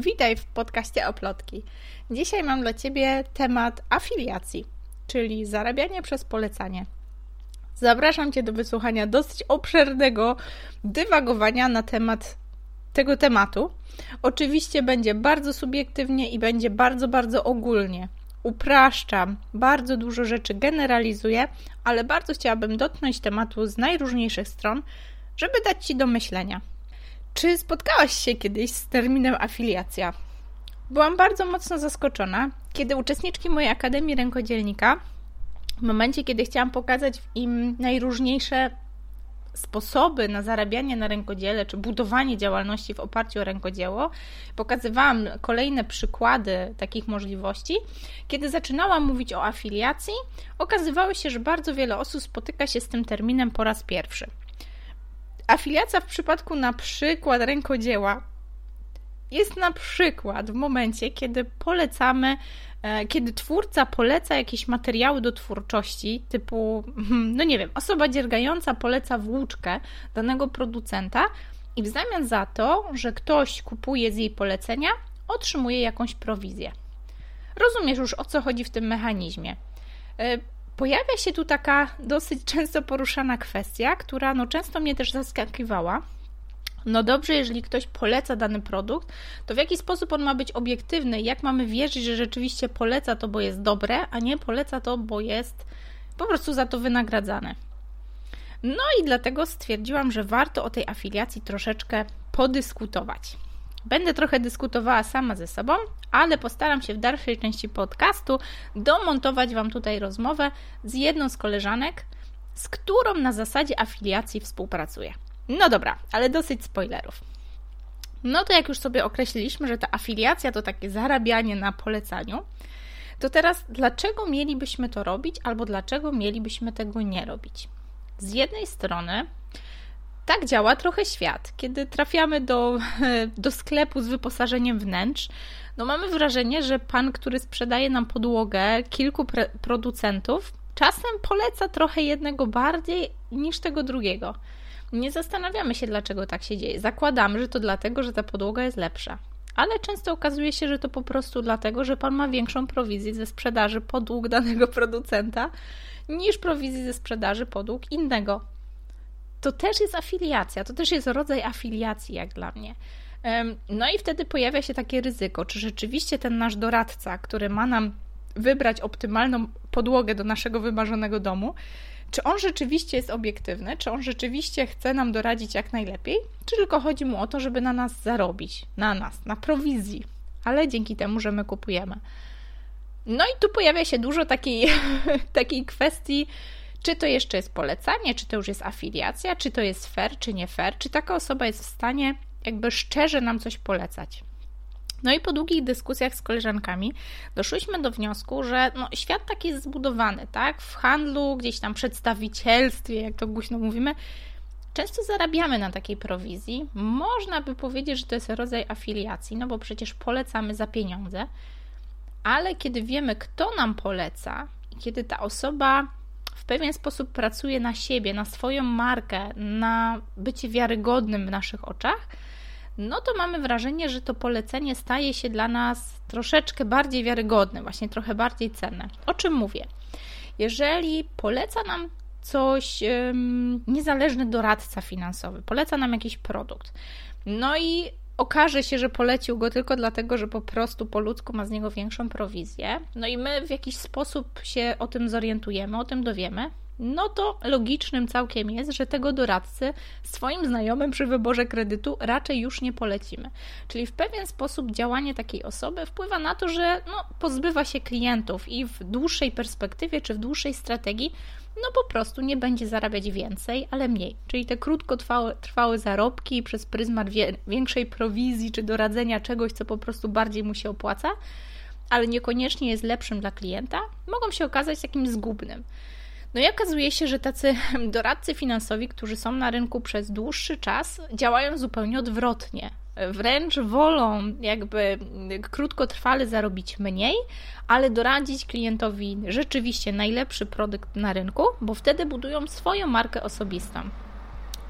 Witaj w podcaście Oplotki. Dzisiaj mam dla Ciebie temat afiliacji, czyli zarabianie przez polecanie. Zapraszam Cię do wysłuchania dosyć obszernego dywagowania na temat tego tematu. Oczywiście będzie bardzo subiektywnie i będzie bardzo, bardzo ogólnie. Upraszczam, bardzo dużo rzeczy generalizuję, ale bardzo chciałabym dotknąć tematu z najróżniejszych stron, żeby dać Ci do myślenia. Czy spotkałaś się kiedyś z terminem afiliacja? Byłam bardzo mocno zaskoczona, kiedy uczestniczki mojej Akademii Rękodzielnika, w momencie, kiedy chciałam pokazać im najróżniejsze sposoby na zarabianie na rękodziele, czy budowanie działalności w oparciu o rękodzieło, pokazywałam kolejne przykłady takich możliwości. Kiedy zaczynałam mówić o afiliacji, okazywało się, że bardzo wiele osób spotyka się z tym terminem po raz pierwszy. Afiliacja w przypadku na przykład rękodzieła jest na przykład w momencie, kiedy polecamy, e, kiedy twórca poleca jakieś materiały do twórczości, typu, hmm, no nie wiem, osoba dziergająca poleca włóczkę danego producenta i w zamian za to, że ktoś kupuje z jej polecenia, otrzymuje jakąś prowizję. Rozumiesz już o co chodzi w tym mechanizmie. Pojawia się tu taka dosyć często poruszana kwestia, która no często mnie też zaskakiwała. No dobrze, jeżeli ktoś poleca dany produkt, to w jaki sposób on ma być obiektywny? Jak mamy wierzyć, że rzeczywiście poleca to, bo jest dobre, a nie poleca to, bo jest po prostu za to wynagradzane? No i dlatego stwierdziłam, że warto o tej afiliacji troszeczkę podyskutować. Będę trochę dyskutowała sama ze sobą, ale postaram się w dalszej części podcastu domontować Wam tutaj rozmowę z jedną z koleżanek, z którą na zasadzie afiliacji współpracuję. No dobra, ale dosyć spoilerów. No to jak już sobie określiliśmy, że ta afiliacja to takie zarabianie na polecaniu, to teraz dlaczego mielibyśmy to robić albo dlaczego mielibyśmy tego nie robić? Z jednej strony tak działa trochę świat. Kiedy trafiamy do, do sklepu z wyposażeniem wnętrz, no mamy wrażenie, że pan, który sprzedaje nam podłogę, kilku producentów, czasem poleca trochę jednego bardziej niż tego drugiego. Nie zastanawiamy się, dlaczego tak się dzieje. Zakładamy, że to dlatego, że ta podłoga jest lepsza. Ale często okazuje się, że to po prostu dlatego, że pan ma większą prowizję ze sprzedaży podłóg danego producenta niż prowizji ze sprzedaży podłóg innego to też jest afiliacja, to też jest rodzaj afiliacji, jak dla mnie. No i wtedy pojawia się takie ryzyko, czy rzeczywiście ten nasz doradca, który ma nam wybrać optymalną podłogę do naszego wymarzonego domu, czy on rzeczywiście jest obiektywny, czy on rzeczywiście chce nam doradzić jak najlepiej, czy tylko chodzi mu o to, żeby na nas zarobić, na nas, na prowizji, ale dzięki temu, że my kupujemy. No i tu pojawia się dużo takiej, takiej kwestii, czy to jeszcze jest polecanie, czy to już jest afiliacja, czy to jest fair, czy nie fair, czy taka osoba jest w stanie jakby szczerze nam coś polecać. No i po długich dyskusjach z koleżankami doszłyśmy do wniosku, że no, świat taki jest zbudowany, tak? W handlu, gdzieś tam przedstawicielstwie, jak to głośno mówimy, często zarabiamy na takiej prowizji. Można by powiedzieć, że to jest rodzaj afiliacji, no bo przecież polecamy za pieniądze, ale kiedy wiemy, kto nam poleca i kiedy ta osoba w pewien sposób pracuje na siebie, na swoją markę, na bycie wiarygodnym w naszych oczach, no to mamy wrażenie, że to polecenie staje się dla nas troszeczkę bardziej wiarygodne, właśnie trochę bardziej cenne. O czym mówię? Jeżeli poleca nam coś niezależny doradca finansowy, poleca nam jakiś produkt, no i okaże się, że polecił go tylko dlatego, że po prostu po ludzku ma z niego większą prowizję, no i my w jakiś sposób się o tym zorientujemy, o tym dowiemy, no to logicznym całkiem jest, że tego doradcy swoim znajomym przy wyborze kredytu raczej już nie polecimy. Czyli w pewien sposób działanie takiej osoby wpływa na to, że no, pozbywa się klientów i w dłuższej perspektywie czy w dłuższej strategii no po prostu nie będzie zarabiać więcej, ale mniej. Czyli te krótkotrwałe trwałe zarobki przez pryzmat wie, większej prowizji czy doradzenia czegoś, co po prostu bardziej mu się opłaca, ale niekoniecznie jest lepszym dla klienta, mogą się okazać takim zgubnym. No i okazuje się, że tacy doradcy finansowi, którzy są na rynku przez dłuższy czas, działają zupełnie odwrotnie. Wręcz wolą jakby krótkotrwale zarobić mniej, ale doradzić klientowi rzeczywiście najlepszy produkt na rynku, bo wtedy budują swoją markę osobistą.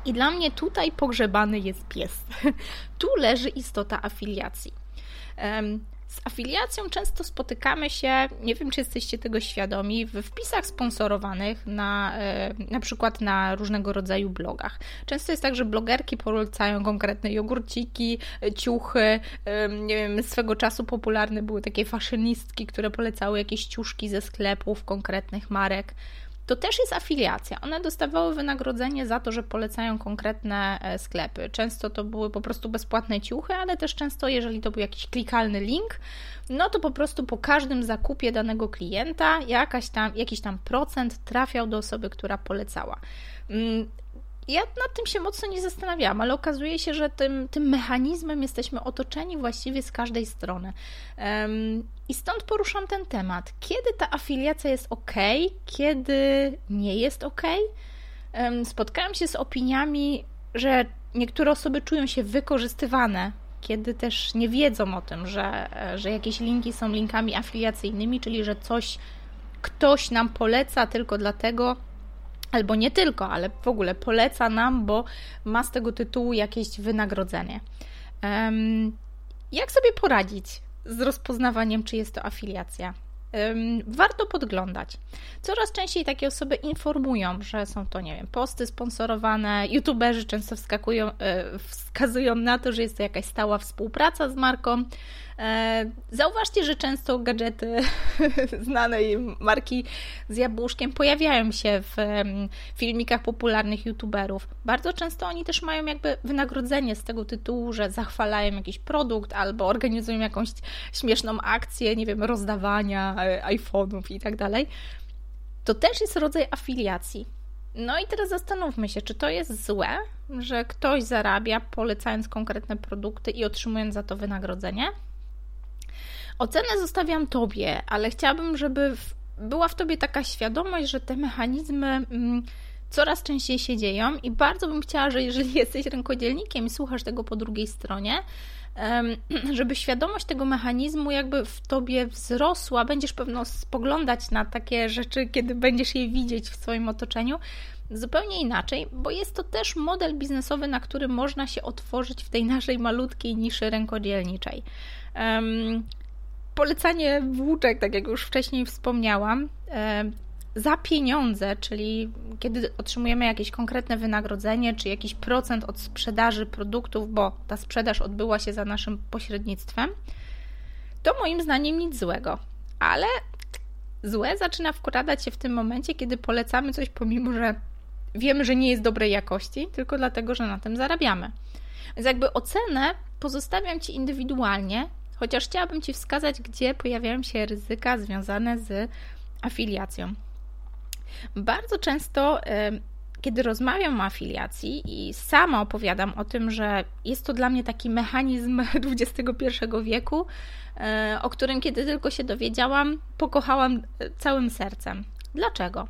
I dla mnie tutaj pogrzebany jest pies. tu leży istota afiliacji. Z afiliacją często spotykamy się, nie wiem czy jesteście tego świadomi, w wpisach sponsorowanych na, e, na przykład na różnego rodzaju blogach. Często jest tak, że blogerki polecają konkretne jogurciki, ciuchy. Nie wiem, swego czasu popularne były takie fashionistki, które polecały jakieś ciuszki ze sklepów konkretnych marek to też jest afiliacja. One dostawały wynagrodzenie za to, że polecają konkretne e, sklepy. Często to były po prostu bezpłatne ciuchy, ale też często, jeżeli to był jakiś klikalny link, no to po prostu po każdym zakupie danego klienta jakaś tam, jakiś tam procent trafiał do osoby, która polecała. Ja nad tym się mocno nie zastanawiałam, ale okazuje się, że tym, tym mechanizmem jesteśmy otoczeni właściwie z każdej strony. Um, I stąd poruszam ten temat. Kiedy ta afiliacja jest ok, kiedy nie jest ok? Um, spotkałam się z opiniami, że niektóre osoby czują się wykorzystywane kiedy też nie wiedzą o tym, że, że jakieś linki są linkami afiliacyjnymi, czyli że coś ktoś nam poleca tylko dlatego, albo nie tylko, ale w ogóle poleca nam, bo ma z tego tytułu jakieś wynagrodzenie. Jak sobie poradzić z rozpoznawaniem, czy jest to afiliacja? warto podglądać. Coraz częściej takie osoby informują, że są to, nie wiem, posty sponsorowane. YouTuberzy często wskakują, e, wskazują na to, że jest to jakaś stała współpraca z marką. E, zauważcie, że często gadżety znanej marki z jabłuszkiem pojawiają się w filmikach popularnych YouTuberów. Bardzo często oni też mają jakby wynagrodzenie z tego tytułu, że zachwalają jakiś produkt albo organizują jakąś śmieszną akcję, nie wiem, rozdawania e, iPhone'ów i tak dalej. To też jest rodzaj afiliacji. No i teraz zastanówmy się, czy to jest złe, że ktoś zarabia polecając konkretne produkty i otrzymując za to wynagrodzenie? Ocenę zostawiam Tobie, ale chciałabym, żeby była w Tobie taka świadomość, że te mechanizmy mm, coraz częściej się dzieją i bardzo bym chciała, że jeżeli jesteś rękodzielnikiem i słuchasz tego po drugiej stronie, żeby świadomość tego mechanizmu jakby w tobie wzrosła, będziesz pewno spoglądać na takie rzeczy, kiedy będziesz je widzieć w swoim otoczeniu zupełnie inaczej, bo jest to też model biznesowy, na który można się otworzyć w tej naszej malutkiej niszy rękodzielniczej polecanie włóczek, tak jak już wcześniej wspomniałam, e, za pieniądze, czyli kiedy otrzymujemy jakieś konkretne wynagrodzenie, czy jakiś procent od sprzedaży produktów, bo ta sprzedaż odbyła się za naszym pośrednictwem, to moim zdaniem nic złego. Ale złe zaczyna wkładać się w tym momencie, kiedy polecamy coś, pomimo że wiemy, że nie jest dobrej jakości, tylko dlatego, że na tym zarabiamy. Więc jakby ocenę pozostawiam Ci indywidualnie, chociaż chciałabym Ci wskazać, gdzie pojawiają się ryzyka związane z afiliacją. Bardzo często, kiedy rozmawiam o afiliacji i sama opowiadam o tym, że jest to dla mnie taki mechanizm XXI wieku, e, o którym kiedy tylko się dowiedziałam, pokochałam e, całym sercem. Dlaczego?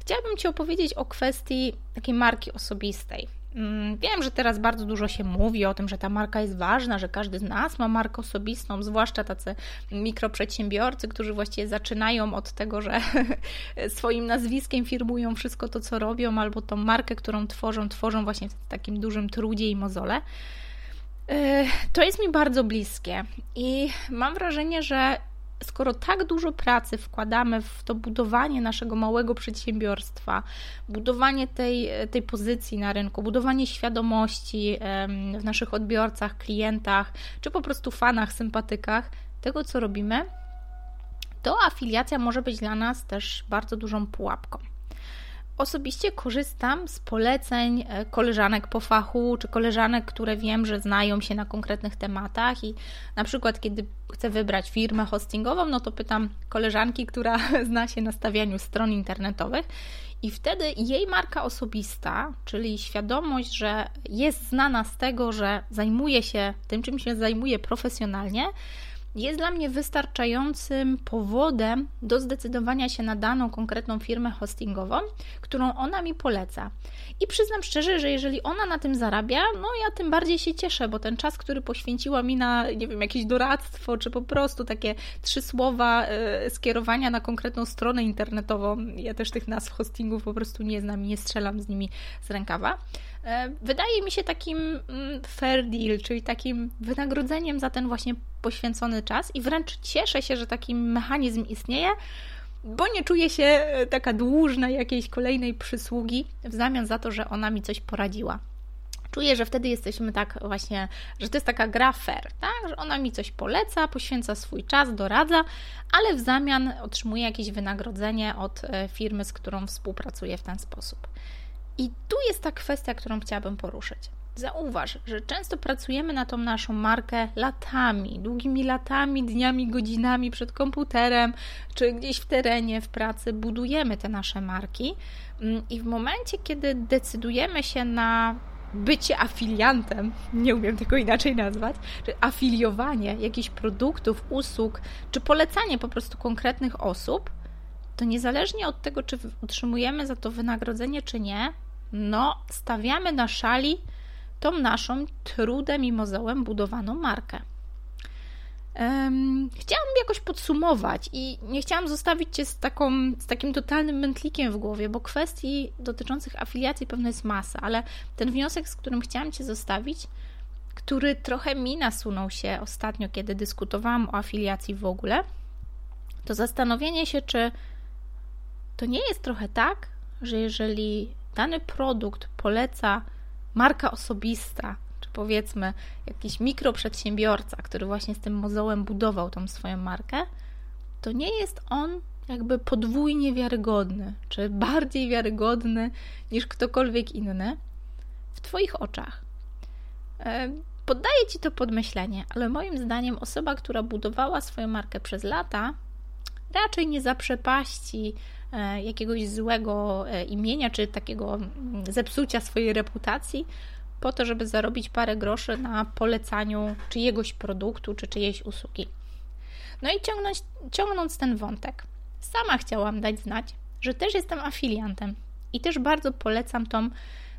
Chciałabym Ci opowiedzieć o kwestii takiej marki osobistej. Mm, wiem, że teraz bardzo dużo się mówi o tym, że ta marka jest ważna, że każdy z nas ma markę osobistą, zwłaszcza tacy mikroprzedsiębiorcy, którzy właściwie zaczynają od tego, że swoim nazwiskiem firmują wszystko to, co robią, albo tą markę, którą tworzą, tworzą właśnie w takim dużym trudzie i mozole. E, to jest mi bardzo bliskie i mam wrażenie, że skoro tak dużo pracy wkładamy w to budowanie naszego małego przedsiębiorstwa, budowanie tej, tej pozycji na rynku, budowanie świadomości w naszych odbiorcach, klientach, czy po prostu fanach, sympatykach tego, co robimy, to afiliacja może być dla nas też bardzo dużą pułapką. Osobiście korzystam z poleceń e, koleżanek po fachu, czy koleżanek, które wiem, że znają się na konkretnych tematach. I na przykład kiedy chcę wybrać firmę hostingową, no to pytam koleżanki, która zna się na stawianiu stron internetowych. I wtedy jej marka osobista, czyli świadomość, że jest znana z tego, że zajmuje się tym, czym się zajmuje profesjonalnie, jest dla mnie wystarczającym powodem do zdecydowania się na daną konkretną firmę hostingową, którą ona mi poleca. I przyznam szczerze, że jeżeli ona na tym zarabia, no ja tym bardziej się cieszę, bo ten czas, który poświęciła mi na, nie wiem, jakieś doradztwo, czy po prostu takie trzy słowa y, skierowania na konkretną stronę internetową, ja też tych nazw hostingów po prostu nie znam i nie strzelam z nimi z rękawa, e, wydaje mi się takim mm, fair deal, czyli takim wynagrodzeniem za ten właśnie poświęcony czas i wręcz cieszę się, że taki mechanizm istnieje, bo nie czuję się e, taka dłużna jakiejś kolejnej przysługi w zamian za to, że ona mi coś poradziła. Czuję, że wtedy jesteśmy tak właśnie, że to jest taka gra fair, tak? że ona mi coś poleca, poświęca swój czas, doradza, ale w zamian otrzymuje jakieś wynagrodzenie od e, firmy, z którą współpracuję w ten sposób. I tu jest ta kwestia, którą chciałabym poruszyć. Zauważ, że często pracujemy na tą naszą markę latami, długimi latami, dniami, godzinami przed komputerem, czy gdzieś w terenie, w pracy, budujemy te nasze marki. Mm, I w momencie, kiedy decydujemy się na bycie afiliantem, nie umiem tego inaczej nazwać, czy afiliowanie jakichś produktów, usług, czy polecanie po prostu konkretnych osób, to niezależnie od tego, czy otrzymujemy za to wynagrodzenie, czy nie, no, stawiamy na szali tą naszą trudem i mozołem budowaną markę. Um, chciałam jakoś podsumować i nie chciałam zostawić Cię z, taką, z takim totalnym mętlikiem w głowie, bo kwestii dotyczących afiliacji pewno jest masa, ale ten wniosek, z którym chciałam Cię zostawić, który trochę mi nasunął się ostatnio, kiedy dyskutowałam o afiliacji w ogóle, to zastanowienie się, czy to nie jest trochę tak, że jeżeli dany produkt poleca marka osobista, czy powiedzmy jakiś mikroprzedsiębiorca, który właśnie z tym mozołem budował tą swoją markę, to nie jest on jakby podwójnie wiarygodny, czy bardziej wiarygodny niż ktokolwiek inny w Twoich oczach. E, poddaję Ci to podmyślenie, ale moim zdaniem osoba, która budowała swoją markę przez lata, raczej nie zaprzepaści E, jakiegoś złego e, imienia, czy takiego mm, zepsucia swojej reputacji, po to, żeby zarobić parę groszy na polecaniu czyjegoś produktu, czy czyjejś usługi. No i ciągnąć, ciągnąc ten wątek, sama chciałam dać znać, że też jestem afiliantem i też bardzo polecam tą,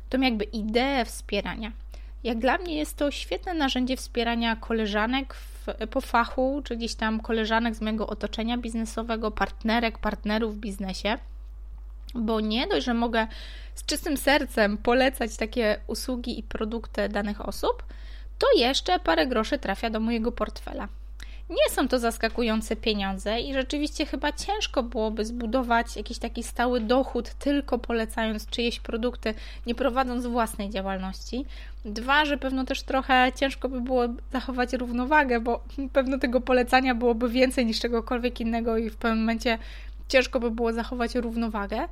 tą jakby ideę wspierania. Jak dla mnie jest to świetne narzędzie wspierania koleżanek w, po fachu, czy gdzieś tam koleżanek z mojego otoczenia biznesowego, partnerek, partnerów w biznesie, bo nie dość, że mogę z czystym sercem polecać takie usługi i produkty danych osób, to jeszcze parę groszy trafia do mojego portfela. Nie są to zaskakujące pieniądze i rzeczywiście chyba ciężko byłoby zbudować jakiś taki stały dochód tylko polecając czyjeś produkty, nie prowadząc własnej działalności. Dwa, że pewno też trochę ciężko by było zachować równowagę, bo pewno tego polecania byłoby więcej niż czegokolwiek innego i w pewnym momencie ciężko by było zachować równowagę.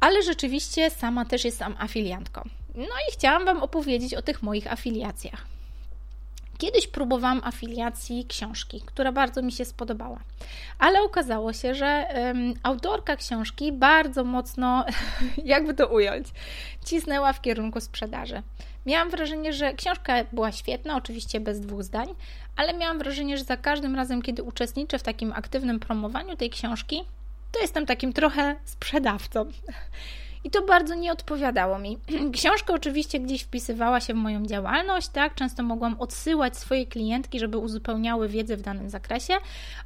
Ale rzeczywiście sama też jestem afiliantką. No i chciałam Wam opowiedzieć o tych moich afiliacjach. Kiedyś próbowałam afiliacji książki, która bardzo mi się spodobała, ale okazało się, że um, autorka książki bardzo mocno, jakby to ująć, cisnęła w kierunku sprzedaży. Miałam wrażenie, że książka była świetna, oczywiście bez dwóch zdań, ale miałam wrażenie, że za każdym razem, kiedy uczestniczę w takim aktywnym promowaniu tej książki, to jestem takim trochę sprzedawcą. I to bardzo nie odpowiadało mi. Książka oczywiście gdzieś wpisywała się w moją działalność, tak? Często mogłam odsyłać swoje klientki, żeby uzupełniały wiedzę w danym zakresie,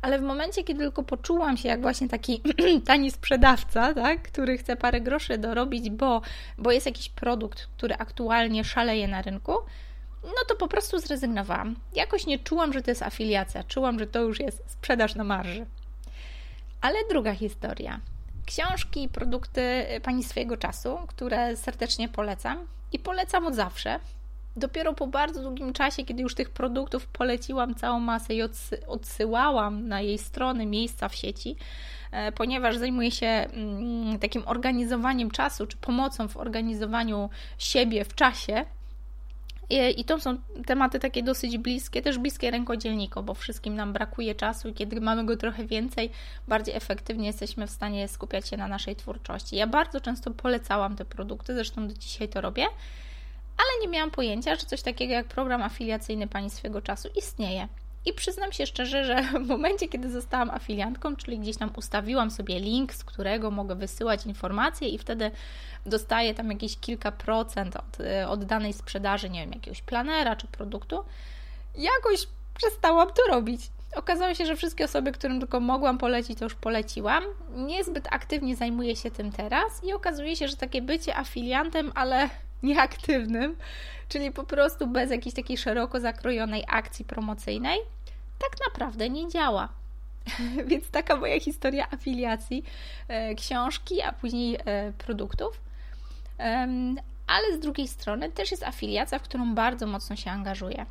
ale w momencie, kiedy tylko poczułam się jak właśnie taki tani sprzedawca, tak? Który chce parę groszy dorobić, bo, bo jest jakiś produkt, który aktualnie szaleje na rynku, no to po prostu zrezygnowałam. Jakoś nie czułam, że to jest afiliacja, czułam, że to już jest sprzedaż na marży. Ale druga historia książki i produkty pani swojego czasu, które serdecznie polecam i polecam od zawsze. Dopiero po bardzo długim czasie, kiedy już tych produktów poleciłam całą masę i odsyłałam na jej strony, miejsca w sieci, e, ponieważ zajmuję się mm, takim organizowaniem czasu, czy pomocą w organizowaniu siebie w czasie, i to są tematy takie dosyć bliskie, też bliskie rękodzielnikom, bo wszystkim nam brakuje czasu i kiedy mamy go trochę więcej, bardziej efektywnie jesteśmy w stanie skupiać się na naszej twórczości. Ja bardzo często polecałam te produkty, zresztą do dzisiaj to robię, ale nie miałam pojęcia, że coś takiego jak program afiliacyjny Pani swego czasu istnieje. I przyznam się szczerze, że w momencie, kiedy zostałam afiliantką, czyli gdzieś tam ustawiłam sobie link, z którego mogę wysyłać informacje i wtedy dostaję tam jakieś kilka procent od, y, od danej sprzedaży, nie wiem, jakiegoś planera czy produktu, jakoś przestałam to robić. Okazało się, że wszystkie osoby, którym tylko mogłam polecić, to już poleciłam. Niezbyt aktywnie zajmuję się tym teraz i okazuje się, że takie bycie afiliantem, ale nieaktywnym, czyli po prostu bez jakiejś takiej szeroko zakrojonej akcji promocyjnej, tak naprawdę nie działa. Więc taka moja historia afiliacji e, książki, a później e, produktów. Ale z drugiej strony też jest afiliacja, w którą bardzo mocno się angażuję.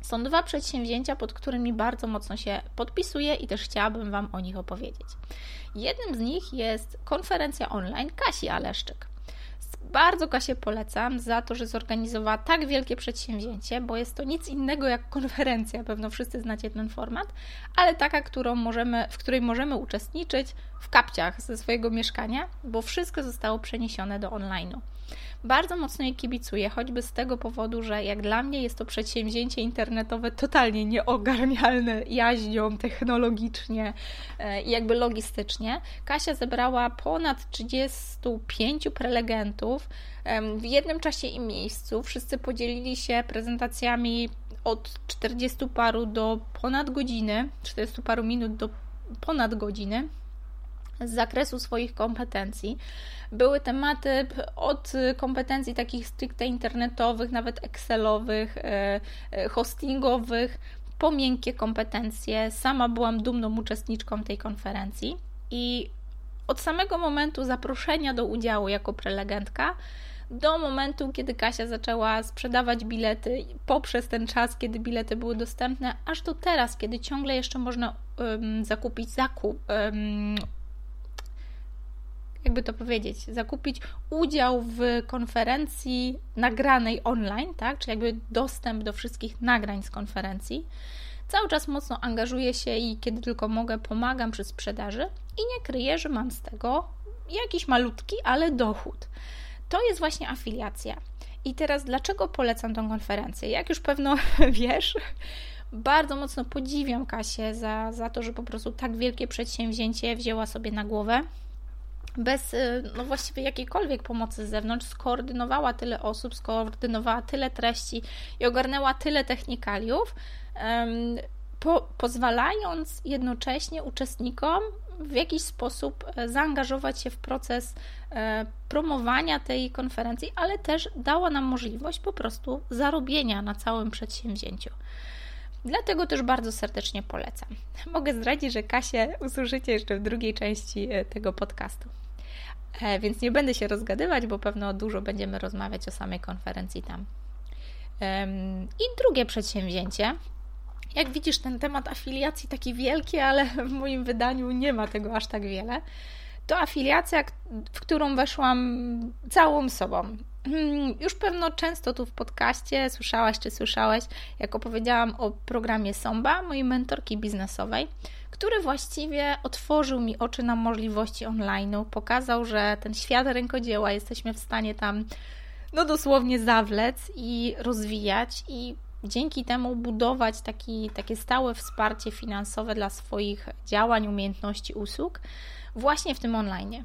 Są dwa przedsięwzięcia, pod którymi bardzo mocno się podpisuję i też chciałabym Wam o nich opowiedzieć. Jednym z nich jest konferencja online Kasi Aleszczyk. Bardzo Kasię polecam za to, że zorganizowała tak wielkie przedsięwzięcie, bo jest to nic innego jak konferencja, pewno wszyscy znacie ten format, ale taka, którą możemy, w której możemy uczestniczyć w kapciach ze swojego mieszkania, bo wszystko zostało przeniesione do online'u. Bardzo mocno jej kibicuję, choćby z tego powodu, że jak dla mnie jest to przedsięwzięcie internetowe totalnie nieogarnialne jaźnią technologicznie e, i jakby logistycznie. Kasia zebrała ponad 35 prelegentów w jednym czasie i miejscu. Wszyscy podzielili się prezentacjami od 40 paru do ponad godziny, 40 paru minut do ponad godziny z zakresu swoich kompetencji. Były tematy od kompetencji takich stricte internetowych, nawet Excelowych, e, e, hostingowych, po miękkie kompetencje. Sama byłam dumną uczestniczką tej konferencji i od samego momentu zaproszenia do udziału jako prelegentka do momentu, kiedy Kasia zaczęła sprzedawać bilety, poprzez ten czas, kiedy bilety były dostępne, aż do teraz, kiedy ciągle jeszcze można um, zakupić zakup, um, jakby to powiedzieć, zakupić udział w konferencji nagranej online, tak? Czyli jakby dostęp do wszystkich nagrań z konferencji. Cały czas mocno angażuję się i kiedy tylko mogę, pomagam przy sprzedaży i nie kryję, że mam z tego jakiś malutki, ale dochód. To jest właśnie afiliacja. I teraz dlaczego polecam tą konferencję? Jak już pewno wiesz, bardzo mocno podziwiam Kasię za, za to, że po prostu tak wielkie przedsięwzięcie wzięła sobie na głowę bez y, no właściwie jakiejkolwiek pomocy z zewnątrz skoordynowała tyle osób, skoordynowała tyle treści i ogarnęła tyle technikaliów, po, pozwalając jednocześnie uczestnikom w jakiś sposób e, zaangażować się w proces e, promowania tej konferencji, ale też dała nam możliwość po prostu zarobienia na całym przedsięwzięciu. Dlatego też bardzo serdecznie polecam. Mogę zdradzić, że Kasię usłyszycie jeszcze w drugiej części e, tego podcastu. E, więc nie będę się rozgadywać, bo pewno dużo będziemy rozmawiać o samej konferencji tam. I drugie przedsięwzięcie. Jak widzisz, ten temat afiliacji taki wielki, ale w moim wydaniu nie ma tego aż tak wiele. To afiliacja, w którą weszłam całą sobą. Hmm, już pewno często tu w podcaście słyszałaś czy słyszałeś, jak opowiedziałam o programie Somba, mojej mentorki biznesowej który właściwie otworzył mi oczy na możliwości online'u, pokazał, że ten świat rękodzieła jesteśmy w stanie tam no dosłownie zawlec i rozwijać i dzięki temu budować taki, takie stałe wsparcie finansowe dla swoich działań, umiejętności, usług właśnie w tym online.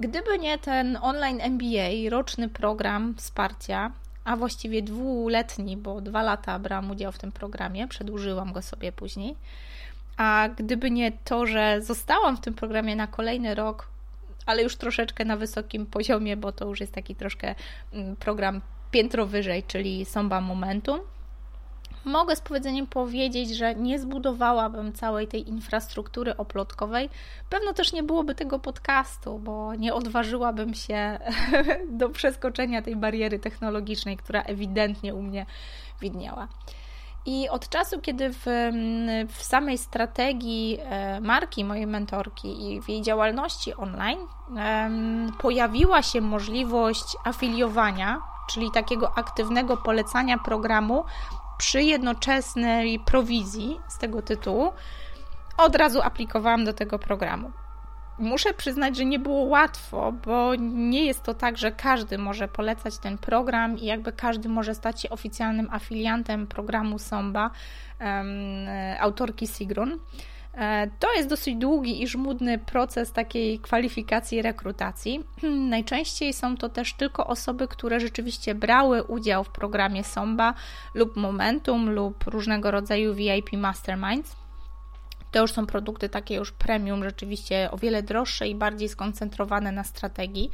Gdyby nie ten online MBA, roczny program wsparcia, a właściwie dwuletni, bo dwa lata brałam udział w tym programie, przedłużyłam go sobie później, a gdyby nie to, że zostałam w tym programie na kolejny rok, ale już troszeczkę na wysokim poziomie, bo to już jest taki troszkę mm, program piętro wyżej, czyli Somba Momentum, mogę z powiedzeniem powiedzieć, że nie zbudowałabym całej tej infrastruktury oplotkowej. Pewno też nie byłoby tego podcastu, bo nie odważyłabym się do przeskoczenia tej bariery technologicznej, która ewidentnie u mnie widniała. I od czasu, kiedy w, w samej strategii e, marki mojej mentorki i w jej działalności online pojawiła się możliwość afiliowania, czyli takiego aktywnego polecania programu przy jednoczesnej prowizji z tego tytułu, od razu aplikowałam do tego programu muszę przyznać, że nie było łatwo, bo nie jest to tak, że każdy może polecać ten program i jakby każdy może stać się oficjalnym afiliantem programu Somba autorki Sigrun. E, to jest dosyć długi i żmudny proces takiej kwalifikacji i rekrutacji. Najczęściej są to też tylko osoby, które rzeczywiście brały udział w programie Somba lub Momentum lub różnego rodzaju VIP Masterminds. To już są produkty takie już premium, rzeczywiście o wiele droższe i bardziej skoncentrowane na strategii.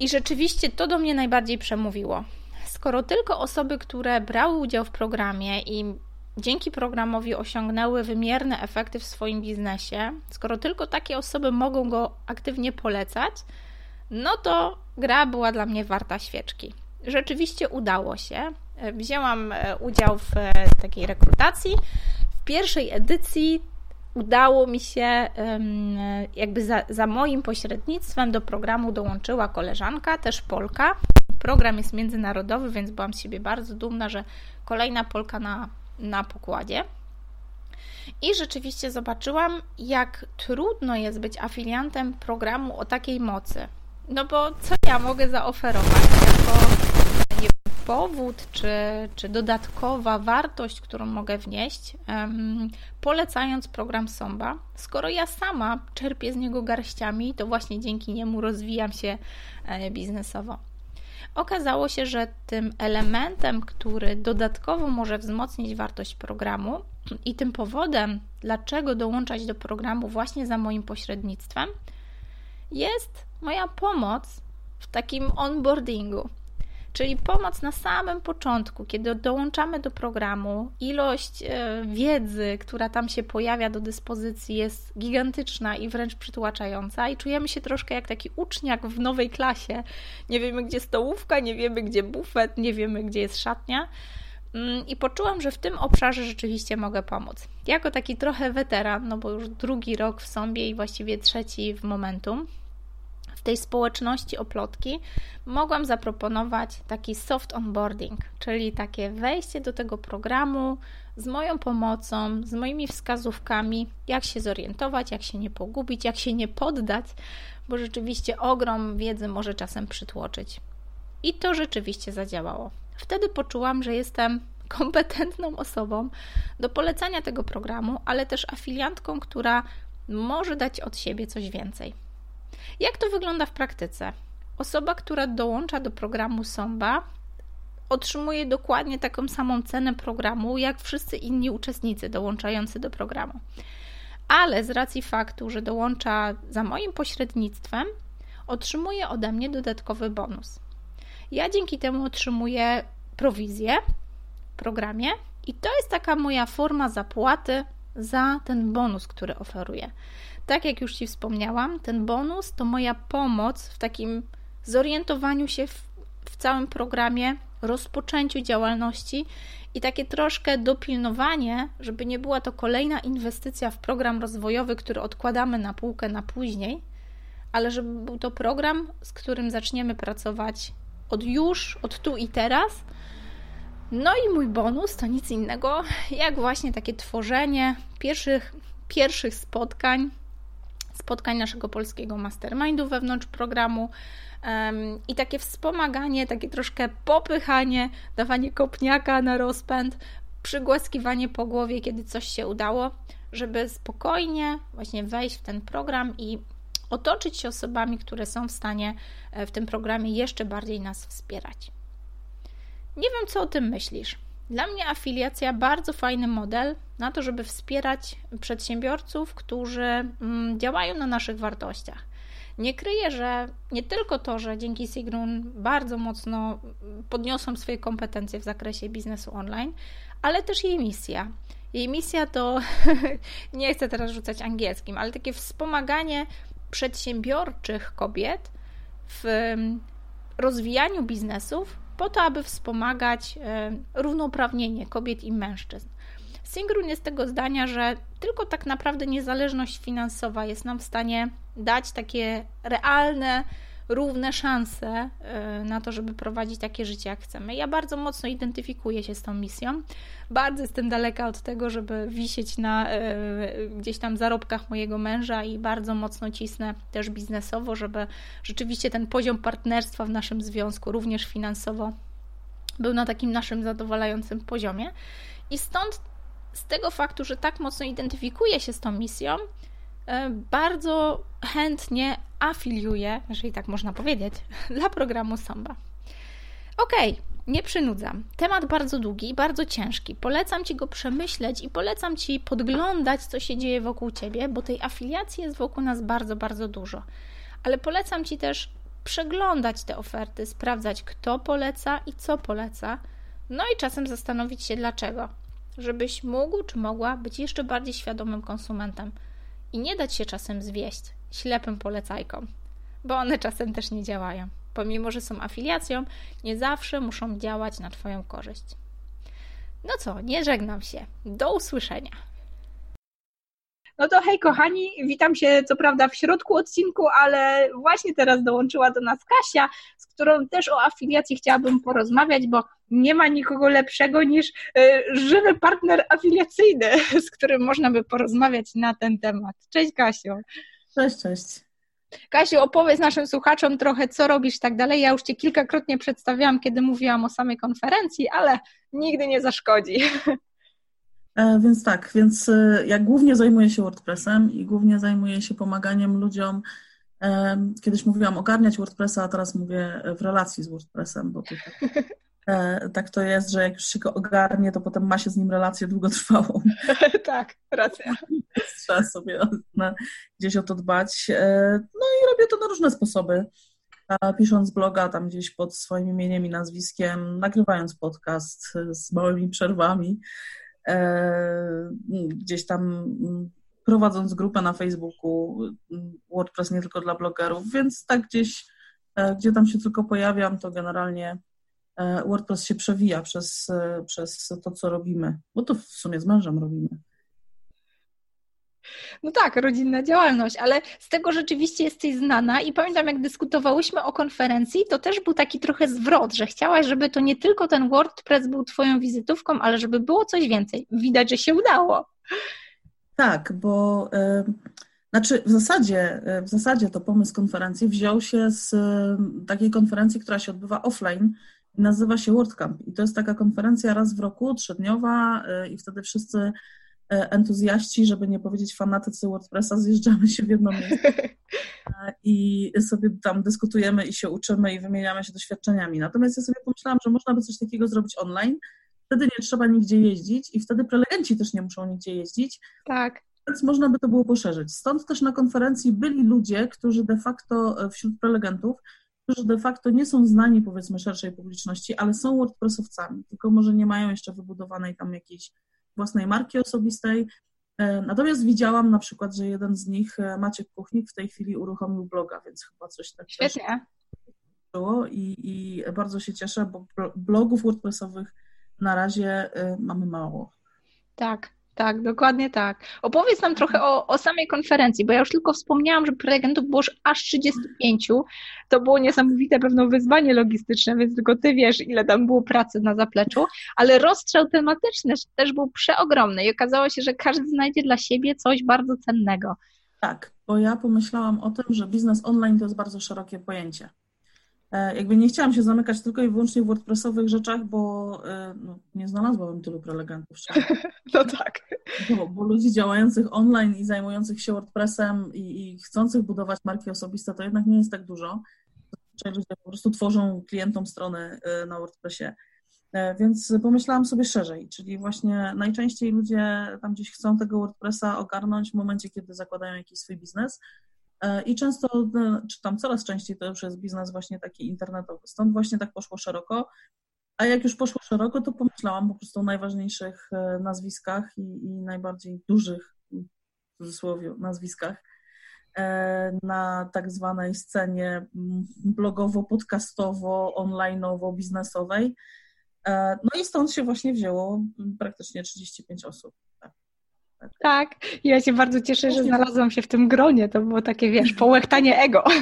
I rzeczywiście to do mnie najbardziej przemówiło. Skoro tylko osoby, które brały udział w programie i dzięki programowi osiągnęły wymierne efekty w swoim biznesie, skoro tylko takie osoby mogą go aktywnie polecać, no to gra była dla mnie warta świeczki. Rzeczywiście udało się. Wzięłam e, udział w e, takiej rekrutacji. Pierwszej edycji udało mi się, jakby za, za moim pośrednictwem do programu dołączyła koleżanka, też Polka. Program jest międzynarodowy, więc byłam z siebie bardzo dumna, że kolejna Polka na, na pokładzie. I rzeczywiście zobaczyłam, jak trudno jest być afiliantem programu o takiej mocy. No bo co ja mogę zaoferować jako powód czy, czy dodatkowa wartość, którą mogę wnieść, polecając program Somba, skoro ja sama czerpię z niego garściami, to właśnie dzięki niemu rozwijam się e, biznesowo. Okazało się, że tym elementem, który dodatkowo może wzmocnić wartość programu i tym powodem, dlaczego dołączać do programu właśnie za moim pośrednictwem, jest moja pomoc w takim onboardingu. Czyli pomoc na samym początku, kiedy dołączamy do programu, ilość e, wiedzy, która tam się pojawia do dyspozycji, jest gigantyczna i wręcz przytłaczająca, i czujemy się troszkę jak taki uczniak w nowej klasie. Nie wiemy, gdzie stołówka, nie wiemy, gdzie bufet, nie wiemy, gdzie jest szatnia. Mm, I poczułam, że w tym obszarze rzeczywiście mogę pomóc. Jako taki trochę weteran, no bo już drugi rok w sobie i właściwie trzeci w momentum, w tej społeczności oplotki mogłam zaproponować taki soft onboarding, czyli takie wejście do tego programu z moją pomocą, z moimi wskazówkami, jak się zorientować, jak się nie pogubić, jak się nie poddać, bo rzeczywiście ogrom wiedzy może czasem przytłoczyć. I to rzeczywiście zadziałało. Wtedy poczułam, że jestem kompetentną osobą do polecania tego programu, ale też afiliantką, która może dać od siebie coś więcej. Jak to wygląda w praktyce? Osoba, która dołącza do programu Somba, otrzymuje dokładnie taką samą cenę programu, jak wszyscy inni uczestnicy dołączający do programu. Ale z racji faktu, że dołącza za moim pośrednictwem, otrzymuje ode mnie dodatkowy bonus. Ja dzięki temu otrzymuję prowizję w programie i to jest taka moja forma zapłaty za ten bonus, który oferuję. Tak jak już Ci wspomniałam, ten bonus to moja pomoc w takim zorientowaniu się w, w całym programie, rozpoczęciu działalności i takie troszkę dopilnowanie, żeby nie była to kolejna inwestycja w program rozwojowy, który odkładamy na półkę na później, ale żeby był to program, z którym zaczniemy pracować od już, od tu i teraz. No i mój bonus to nic innego, jak właśnie takie tworzenie pierwszych, pierwszych spotkań spotkań naszego polskiego mastermindu wewnątrz programu. I takie wspomaganie, takie troszkę popychanie, dawanie kopniaka na rozpęd, przygłaskiwanie po głowie, kiedy coś się udało, żeby spokojnie właśnie wejść w ten program i otoczyć się osobami, które są w stanie e, w tym programie jeszcze bardziej nas wspierać. Nie wiem, co o tym myślisz. Dla mnie afiliacja bardzo fajny model na to, żeby wspierać przedsiębiorców, którzy mm, działają na naszych wartościach. Nie kryję, że nie tylko to, że dzięki Sigrun bardzo mocno podniosłam swoje kompetencje w zakresie biznesu online, ale też jej misja. Jej misja to, nie chcę teraz rzucać angielskim, ale takie wspomaganie przedsiębiorczych kobiet w mm, rozwijaniu biznesów po to, aby wspomagać e, równouprawnienie kobiet i mężczyzn. Singrun jest tego zdania, że tylko tak naprawdę niezależność finansowa jest nam w stanie dać takie realne, równe szanse e, na to, żeby prowadzić takie życie, jak chcemy. Ja bardzo mocno identyfikuję się z tą misją. Bardzo jestem daleka od tego, żeby wisieć na e, gdzieś tam zarobkach mojego męża i bardzo mocno cisnę też biznesowo, żeby rzeczywiście ten poziom partnerstwa w naszym związku, również finansowo, był na takim naszym zadowalającym poziomie. I stąd z tego faktu, że tak mocno identyfikuję się z tą misją, e, bardzo chętnie afiliuję, jeżeli tak można powiedzieć, dla programu Samba. Ok, nie przynudzam. Temat bardzo długi i bardzo ciężki. Polecam Ci go przemyśleć i polecam Ci podglądać, co się dzieje wokół Ciebie, bo tej afiliacji jest wokół nas bardzo, bardzo dużo. Ale polecam Ci też przeglądać te oferty, sprawdzać, kto poleca i co poleca, no i czasem zastanowić się dlaczego, żebyś mógł czy mogła być jeszcze bardziej świadomym konsumentem i nie dać się czasem zwieść ślepym polecajkom, bo one czasem też nie działają. Pomimo, że są afiliacją, nie zawsze muszą działać na Twoją korzyść. No co, nie żegnam się. Do usłyszenia. No to hej kochani, witam się co prawda w środku odcinku, ale właśnie teraz dołączyła do nas Kasia, z którą też o afiliacji chciałabym porozmawiać, bo nie ma nikogo lepszego niż y, żywy partner afiliacyjny, z którym można by porozmawiać na ten temat. Cześć Kasiu. Cześć, cześć. Kasiu, opowiedz naszym słuchaczom trochę, co robisz i tak dalej. Ja już Cię kilkakrotnie przedstawiałam, kiedy mówiłam o samej konferencji, ale nigdy nie zaszkodzi. E, więc tak, więc e, ja głównie zajmuję się WordPressem i głównie zajmuję się pomaganiem ludziom. E, kiedyś mówiłam ogarniać WordPressa, a teraz mówię w relacji z WordPressem, bo to tak, tak to jest, że jak już się go ogarnie, to potem ma się z nim relację długotrwałą. tak, racja. Trzeba sobie na, gdzieś o to dbać. No i robię to na różne sposoby. Pisząc bloga tam gdzieś pod swoim imieniem i nazwiskiem, nagrywając podcast z małymi przerwami, E, gdzieś tam mm, prowadząc grupę na Facebooku, mm, WordPress nie tylko dla blogerów, więc tak gdzieś, e, gdzie tam się tylko pojawiam, to generalnie e, WordPress się przewija przez, przez to, co robimy, bo to w sumie z mężem robimy. No tak, rodzinna działalność, ale z tego rzeczywiście jesteś znana i pamiętam, jak dyskutowałyśmy o konferencji, to też był taki trochę zwrot, że chciałaś, żeby to nie tylko ten WordPress był Twoją wizytówką, ale żeby było coś więcej. Widać, że się udało. Tak, bo y, znaczy w zasadzie, w zasadzie to pomysł konferencji wziął się z y, takiej konferencji, która się odbywa offline nazywa się WordCamp. I to jest taka konferencja raz w roku, trzydniowa i wtedy wszyscy E, entuzjaści, żeby nie powiedzieć fanatycy WordPressa, zjeżdżamy się w jedno miejsce i sobie tam dyskutujemy i się uczymy i wymieniamy się doświadczeniami. Natomiast ja sobie pomyślałam, że można by coś takiego zrobić online, wtedy nie trzeba nigdzie jeździć i wtedy prelegenci też nie muszą nigdzie jeździć. Tak. Więc można by to było poszerzyć. Stąd też na konferencji byli ludzie, którzy de facto e, wśród prelegentów, którzy de facto nie są znani powiedzmy szerszej publiczności, ale są WordPressowcami, tylko może nie mają jeszcze wybudowanej tam jakiejś własnej marki osobistej. E, natomiast widziałam na przykład, że jeden z nich, e, Maciek Kuchnik, w tej chwili uruchomił bloga, więc chyba coś tak Świetnie. było i, i bardzo się cieszę, bo blogów WordPressowych na razie e, mamy mało. Tak, tak, dokładnie tak. Opowiedz nam trochę o, o samej konferencji, bo ja już tylko wspomniałam, że prelegentów było już aż 35. To było niesamowite pewno wyzwanie logistyczne, więc tylko ty wiesz, ile tam było pracy na zapleczu, ale rozstrzał tematyczny też był przeogromny i okazało się, że każdy znajdzie dla siebie coś bardzo cennego. Tak, bo ja pomyślałam o tym, że biznes online to jest bardzo szerokie pojęcie. E, jakby nie chciałam się zamykać tylko i wyłącznie w WordPressowych rzeczach, bo e, no, nie znalazłabym tylu prelegentów. No tak. Bo, bo, ludzi działających online i zajmujących się WordPressem i, i, chcących budować marki osobiste to jednak nie jest tak dużo. Ludzie po prostu tworzą klientom strony e, na WordPressie. Więc pomyślałam sobie szerzej, czyli właśnie najczęściej ludzie tam gdzieś chcą tego WordPressa ogarnąć w momencie, kiedy zakładają jakiś swój biznes, I często, e, czy tam coraz częściej to już jest biznes właśnie taki internetowy. Stąd właśnie tak poszło szeroko. A jak już poszło szeroko, to pomyślałam po prostu o najważniejszych e, nazwiskach i, i najbardziej dużych, w cudzysłowie, nazwiskach na tak zwanej scenie blogowo, podcastowo, onlineowo, biznesowej. No i stąd się właśnie wzięło praktycznie 35 osób. Tak. Tak. tak, ja się bardzo cieszę, że znalazłam się w tym gronie. To było takie, wiesz, połechtanie ego.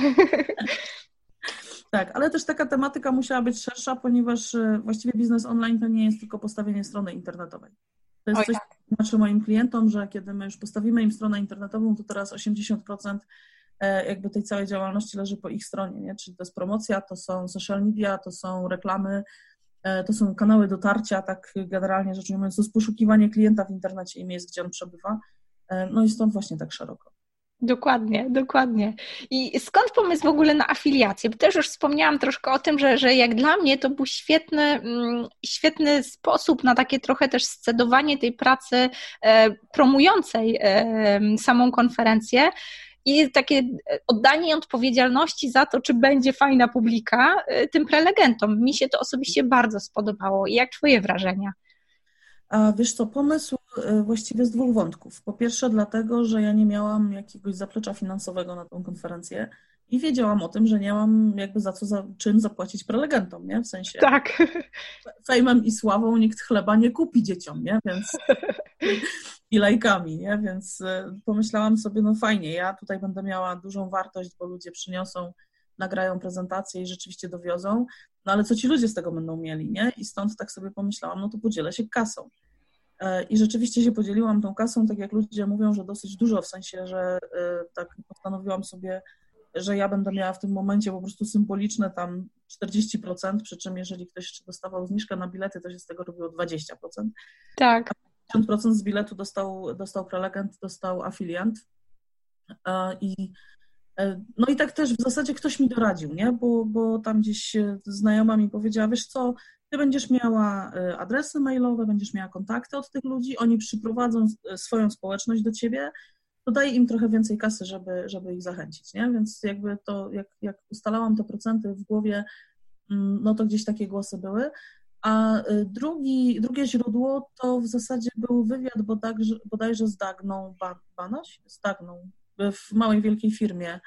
Tak, ale też taka tematyka musiała być szersza, ponieważ e, właściwie biznes online to nie jest tylko postawienie strony internetowej. To jest Oj, coś, tak. co znaczy moim klientom, że kiedy my już postawimy im stronę internetową, to teraz 80% e, jakby tej całej działalności leży po ich stronie, nie? czyli to jest promocja, to są social media, to są reklamy, to są kanały dotarcia, tak generalnie rzecz ujmując, to jest poszukiwanie klienta w internecie i miejsc, gdzie on przebywa. E, no i stąd właśnie tak szeroko. Dokładnie, dokładnie. I skąd pomysł w ogóle na afiliację? Bo też już wspomniałam troszkę o tym, że, że jak dla mnie to był świetny, mm, świetny sposób na takie trochę też scedowanie tej pracy e, promującej samą konferencję i takie oddanie odpowiedzialności za to, czy będzie fajna publika tym prelegentom. Mi się to osobiście bardzo spodobało. I jak Twoje wrażenia? A wiesz co, pomysł e, właściwie z dwóch wątków. Po pierwsze, dlatego, że ja nie miałam jakiegoś zaplecza finansowego na tą konferencję i wiedziałam o tym, że nie mam jakby za co, za czym zapłacić prelegentom, nie? W sensie tak. fejmem i sławą nikt chleba nie kupi dzieciom, nie? Więc i lajkami, nie? Więc e, pomyślałam sobie, no fajnie, ja tutaj będę miała dużą wartość, bo ludzie przyniosą, nagrają prezentację i rzeczywiście dowiozą, no ale co ci ludzie z tego będą mieli, nie? I stąd tak sobie pomyślałam, no to podzielę się kasą. E, I rzeczywiście się podzieliłam tą kasą, tak jak ludzie mówią, że dosyć dużo, w sensie, że e, tak postanowiłam sobie, że ja będę miała w tym momencie po prostu symboliczne tam 40%, przy czym jeżeli ktoś jeszcze dostawał zniżkę na bilety, to się z tego robiło 20%. Tak. 50% z biletu dostał, dostał prelegent, dostał afiliant. E, I E, no i tak też w zasadzie ktoś mi doradził, nie? Bo, bo tam gdzieś znajoma mi powiedziała, wiesz co, ty będziesz miała e, adresy mailowe, będziesz miała kontakty od tych ludzi, oni przyprowadzą swoją społeczność do ciebie, to daj im trochę więcej kasy, żeby, żeby ich zachęcić, nie? Więc jakby to, jak, jak ustalałam te procenty w głowie, mm, no to gdzieś takie głosy były. A drugi, drugie źródło to w zasadzie był wywiad bodajże, bodajże z Dagną Banaś, z Dagną w małej, wielkiej firmie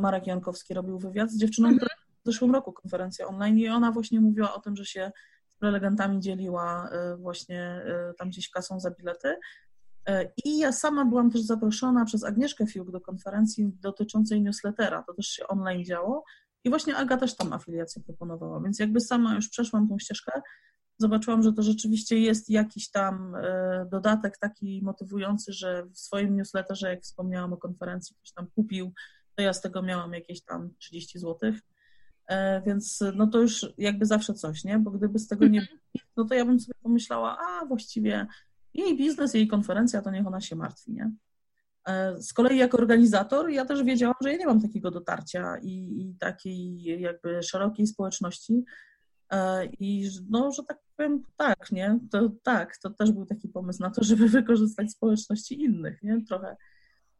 Marek Jankowski robił wywiad z dziewczyną, mhm. która w zeszłym roku konferencja online i ona właśnie mówiła o tym, że się z prelegentami dzieliła y, właśnie y, tam gdzieś kasą za bilety. Y, I ja sama byłam też zaproszona przez Agnieszkę Fiuk do konferencji dotyczącej newslettera. To też się online działo. I właśnie Aga też tam afiliację proponowała, więc jakby sama już przeszłam tą ścieżkę, zobaczyłam, że to rzeczywiście jest jakiś tam e, dodatek taki motywujący, że w swoim newsletterze, jak wspomniałam o konferencji, ktoś tam kupił, to ja z tego miałam jakieś tam 30 zł. E, więc no to już jakby zawsze coś, nie? Bo gdyby z tego nie było, no to ja bym sobie pomyślała, a właściwie jej biznes, jej konferencja, to niech ona się martwi, nie? E, z kolei jako organizator ja też wiedziałam, że ja nie mam takiego dotarcia i, i takiej jakby szerokiej społeczności, E, I no, że tak powiem, tak, nie? To tak, to też był taki pomysł na to, żeby wykorzystać społeczności innych, nie? Trochę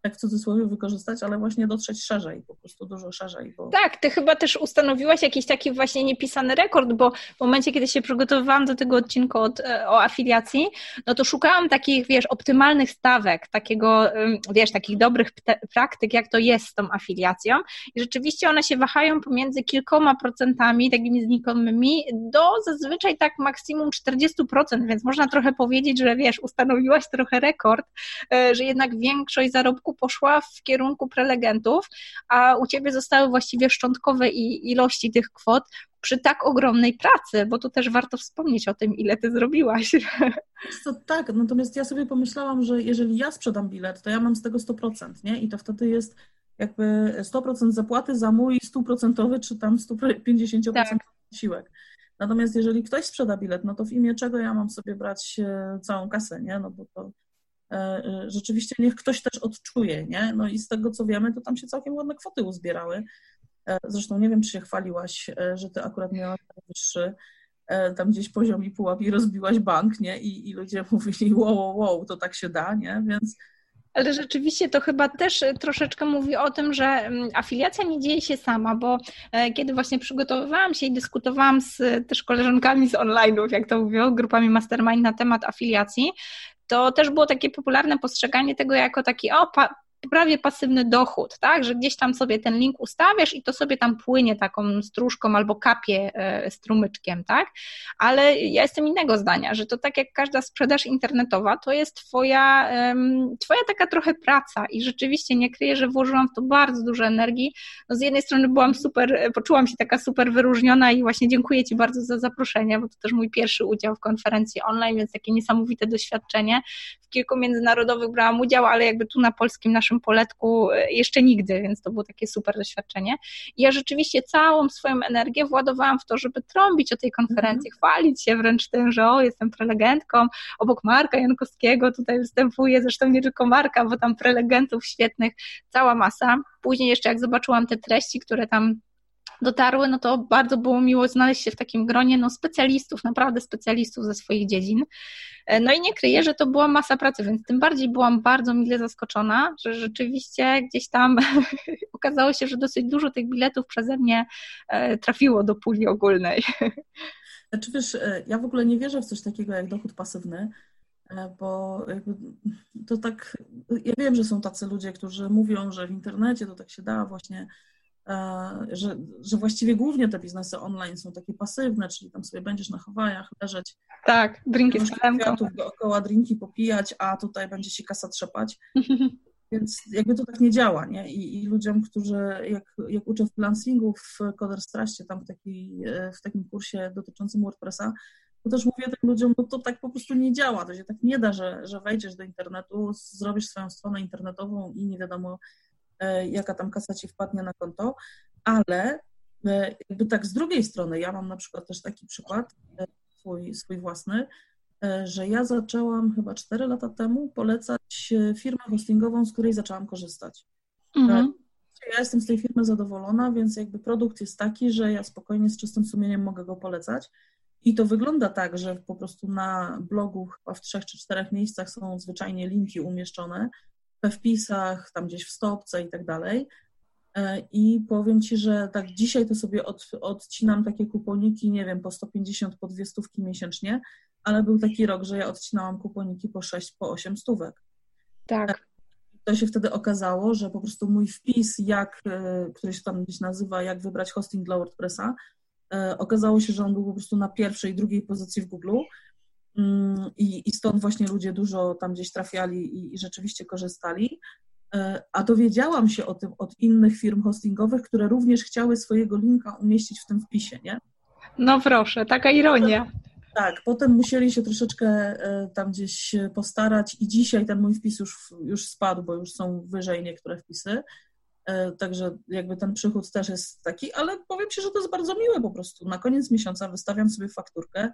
tak w cudzysłowie wykorzystać, ale właśnie dotrzeć szerzej, po prostu dużo szerzej. Bo... Tak, ty chyba też ustanowiłaś jakiś taki właśnie niepisany rekord, bo w momencie, kiedy się przygotowywałam do tego odcinku od, e, o afiliacji, no to szukałam takich, wiesz, optymalnych stawek, takiego, wiesz, takich dobrych praktyk, jak to jest z tą afiliacją i rzeczywiście one się wahają pomiędzy kilkoma procentami, takimi znikomymi, do zazwyczaj tak maksimum 40%, więc można trochę powiedzieć, że wiesz, ustanowiłaś trochę rekord, e, że jednak większość zarobków poszła w kierunku prelegentów, a u Ciebie zostały właściwie szczątkowe ilości tych kwot przy tak ogromnej pracy, bo tu też warto wspomnieć o tym, ile Ty zrobiłaś. To tak, natomiast ja sobie pomyślałam, że jeżeli ja sprzedam bilet, to ja mam z tego 100%, nie? I to wtedy jest jakby 100% zapłaty za mój 100% czy tam 150% tak. siłek. Natomiast jeżeli ktoś sprzeda bilet, no to w imię czego ja mam sobie brać e, całą kasę, nie? No bo to rzeczywiście niech ktoś też odczuje, nie? No i z tego co wiemy, to tam się całkiem ładne kwoty uzbierały. E, zresztą nie wiem, czy się chwaliłaś, że ty akurat miałaś najwyższy tam gdzieś poziom i pułap i rozbiłaś bank, nie? I, i ludzie mówili, wow, wow, wow, to tak się da, nie? Więc ale rzeczywiście to chyba też troszeczkę mówi o tym, że mm, afiliacja nie dzieje się sama, bo kiedy właśnie przygotowywałam się i dyskutowałam z też koleżankami z online'ów, jak to mówią, grupami mastermind na temat afiliacji, to też było takie popularne postrzeganie tego jako taki, o, pa, prawie pasywny dochód, tak, że gdzieś tam sobie ten link ustawiasz i to sobie tam płynie taką stróżką albo kapie e, strumyczkiem, tak, ale ja jestem innego zdania, że to tak jak każda sprzedaż internetowa, to jest twoja, twoja taka trochę praca i rzeczywiście nie kryję, że włożyłam w to bardzo dużo energii, no z jednej strony byłam super, e, poczułam się taka super wyróżniona i właśnie dziękuję Ci bardzo za zaproszenie, bo to też mój pierwszy udział w konferencji online, więc takie niesamowite doświadczenie, w kilku międzynarodowych brałam udział, ale jakby tu na polskim naszym naszym poletku e, jeszcze nigdy, więc to było takie super doświadczenie. I ja rzeczywiście całą swoją energię władowałam w to, żeby trąbić o tej konferencji, mhm. chwalić się wręcz tym, że o, jestem prelegentką, obok Marka Jankowskiego tutaj występuję, zresztą nie tylko Marka, bo tam prelegentów świetnych, cała masa. Później jeszcze jak zobaczyłam te treści, które tam dotarły, no to bardzo było miło znaleźć się w takim gronie no, specjalistów, naprawdę specjalistów ze swoich dziedzin. E, no i nie kryję, że to była masa pracy, więc tym bardziej byłam bardzo mile zaskoczona, że rzeczywiście gdzieś tam okazało się, że dosyć dużo tych biletów przeze mnie e, trafiło do puli ogólnej. Znaczy wiesz, e, ja w ogóle nie wierzę w coś takiego jak dochód pasywny, bo to tak, ja wiem, że są tacy ludzie, którzy mówią, że w internecie to tak się da właśnie że, że właściwie głównie te biznesy online są takie pasywne, czyli tam sobie będziesz na Hawajach leżeć. Tak, drinki z kwiatów dookoła, drinki popijać, a tutaj będzie się kasa trzepać. Więc jakby to tak nie działa, nie? I, i ludziom, którzy, jak, jak uczę w freelancingu w Coderstraście, tam w, taki, w takim kursie dotyczącym WordPressa, to też mówię tym ludziom, no to tak po prostu nie działa, to się tak nie da, że, że wejdziesz do internetu, zrobisz swoją stronę internetową i nie wiadomo, E, jaka tam kasa ci wpadnie na konto, ale e, jakby tak z drugiej strony, ja mam na przykład też taki przykład, e, swój, swój własny, że ja zaczęłam chyba 4 lata temu polecać firmę hostingową, z której zaczęłam korzystać. Mhm. Ja jestem z tej firmy zadowolona, więc jakby produkt jest taki, że ja spokojnie z czystym sumieniem mogę go polecać. I to wygląda tak, że po prostu na blogu chyba w trzech czy czterech miejscach są zwyczajnie linki umieszczone, we wpisach, tam gdzieś w stopce i tak dalej. E, I powiem Ci, że tak dzisiaj to sobie od, odcinam takie kuponiki, nie wiem, po 150, po dwie stówki miesięcznie, ale był taki rok, że ja odcinałam kuponiki po 6, po 8 stówek. Tak. E, to się wtedy okazało, że po prostu mój wpis, jak, e, który się tam gdzieś nazywa, jak wybrać hosting dla WordPressa, okazało się, że on był po prostu na pierwszej, drugiej pozycji w Google I, I stąd właśnie ludzie dużo tam gdzieś trafiali i, i rzeczywiście korzystali. E, a dowiedziałam się o tym od innych firm hostingowych, które również chciały swojego linka umieścić w tym wpisie, nie? No proszę, taka ironia. Tak, potem musieli się troszeczkę e, tam gdzieś postarać i dzisiaj ten mój wpis już, już spadł, bo już są wyżej niektóre wpisy. E, także jakby ten przychód też jest taki, ale powiem Ci, że to jest bardzo miłe po prostu. Na koniec miesiąca wystawiam sobie fakturkę,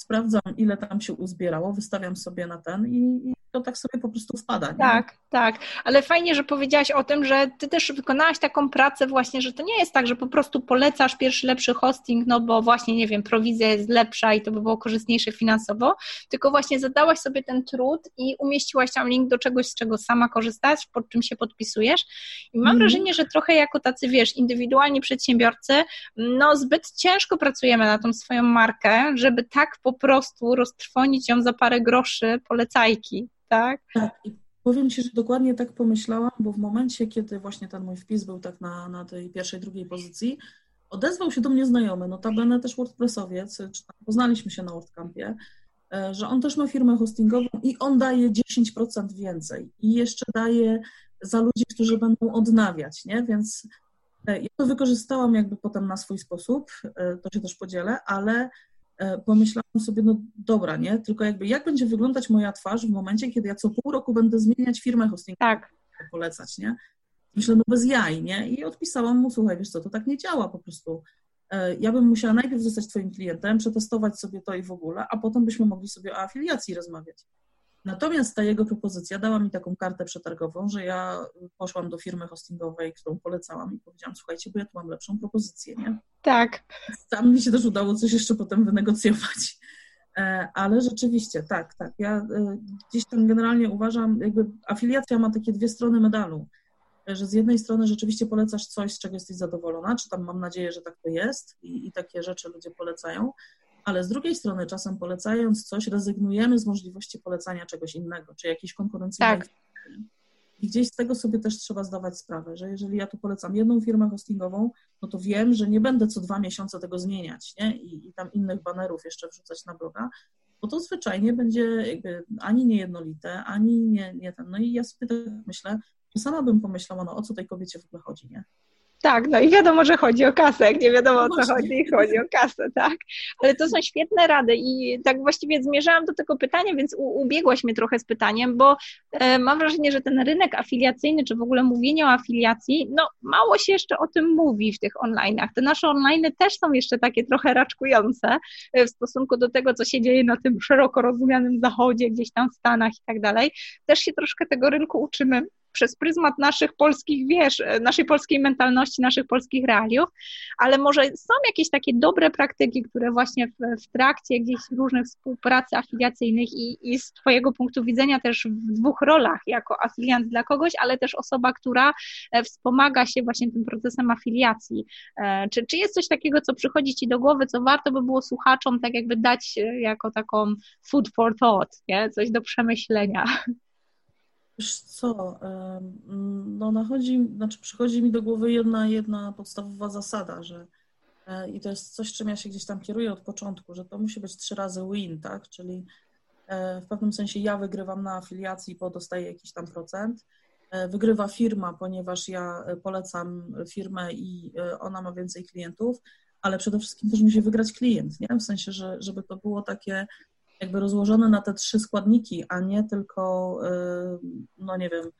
sprawdzam, ile tam się uzbierało, wystawiam sobie na ten i, i to tak sobie po prostu wpada. Nie? Tak, tak, ale fajnie, że powiedziałaś o tym, że ty też wykonałaś taką pracę właśnie, że to nie jest tak, że po prostu polecasz pierwszy lepszy hosting, no bo właśnie, nie wiem, prowizja jest lepsza i to by było korzystniejsze finansowo, tylko właśnie zadałaś sobie ten trud i umieściłaś tam link do czegoś, z czego sama korzystasz, pod czym się podpisujesz i mam mm. wrażenie, że trochę jako tacy, wiesz, indywidualni przedsiębiorcy, no zbyt ciężko pracujemy na tą swoją markę, żeby tak po prostu roztrwonić ją za parę groszy polecajki tak? Tak. I powiem Ci, że dokładnie tak pomyślałam, bo w momencie, kiedy właśnie ten mój wpis był tak na, na tej pierwszej, drugiej pozycji, odezwał się do mnie znajomy, notabene też WordPressowiec, poznaliśmy się na WordCampie, e, że on też ma firmę hostingową i on daje 10% więcej i jeszcze daje za ludzi, którzy będą odnawiać, nie? Więc e, ja to wykorzystałam jakby potem na swój sposób, e, to się też podzielę, ale pomyślałam sobie, no dobra, nie? Tylko jakby jak będzie wyglądać moja twarz w momencie, kiedy ja co pół roku będę zmieniać firmę hostingową, tak. polecać, nie? Myślę, no bez jaj, nie? I odpisałam mu, słuchaj, wiesz co, to tak nie działa po prostu. E, ja bym musiała najpierw zostać twoim klientem, przetestować sobie to i w ogóle, a potem byśmy mogli sobie o afiliacji rozmawiać. Natomiast ta jego propozycja dała mi taką kartę przetargową, że ja poszłam do firmy hostingowej, którą polecałam i powiedziałam, słuchajcie, bo ja tu mam lepszą propozycję, nie? Tak. Tam mi się też udało coś jeszcze potem wynegocjować. E, ale rzeczywiście, tak, tak. Ja e, gdzieś tam generalnie uważam, jakby afiliacja ma takie dwie strony medalu, że z jednej strony rzeczywiście polecasz coś, z czego jesteś zadowolona, czy tam mam nadzieję, że tak to jest i, i takie rzeczy ludzie polecają, ale z drugiej strony czasem polecając coś, rezygnujemy z możliwości polecania czegoś innego, czy jakiejś konkurencyjnej tak. I gdzieś z tego sobie też trzeba zdawać sprawę, że jeżeli ja tu polecam jedną firmę hostingową, no to wiem, że nie będę co dwa miesiące tego zmieniać, nie? I, i tam innych banerów jeszcze wrzucać na bloga, bo to zwyczajnie będzie jakby ani niejednolite, ani nie, nie ten. No i ja sobie tak myślę, że sama bym pomyślała, no o co tej kobiecie w ogóle chodzi, nie? Tak, no i wiadomo, że chodzi o kasę, jak nie wiadomo o co chodzi, chodzi o kasę, tak. Ale to są świetne rady i tak właściwie zmierzałam do tego pytania, więc u, ubiegłaś mnie trochę z pytaniem, bo e, mam wrażenie, że ten rynek afiliacyjny, czy w ogóle mówienie o afiliacji, no mało się jeszcze o tym mówi w tych online'ach. Te nasze online też są jeszcze takie trochę raczkujące e, w stosunku do tego, co się dzieje na tym szeroko rozumianym zachodzie, gdzieś tam w Stanach i tak dalej. Też się troszkę tego rynku uczymy przez pryzmat naszych polskich, wiesz, naszej polskiej mentalności, naszych polskich realiów, ale może są jakieś takie dobre praktyki, które właśnie w, w trakcie gdzieś różnych współpracy afiliacyjnych i, i z Twojego punktu widzenia też w dwóch rolach, jako afiliant dla kogoś, ale też osoba, która e, wspomaga się właśnie tym procesem afiliacji. E, czy, czy jest coś takiego, co przychodzi Ci do głowy, co warto by było słuchaczom tak jakby dać e, jako taką food for thought, nie? coś do przemyślenia? Wiesz co, no nachodzi, znaczy przychodzi mi do głowy jedna, jedna podstawowa zasada, że i to jest coś, czym ja się gdzieś tam kieruję od początku, że to musi być trzy razy win, tak? Czyli w pewnym sensie ja wygrywam na afiliacji, bo dostaję jakiś tam procent. Wygrywa firma, ponieważ ja polecam firmę i ona ma więcej klientów, ale przede wszystkim też musi wygrać klient, nie? W sensie, że żeby to było takie jakby rozłożone na te trzy składniki, a nie tylko, no nie wiem,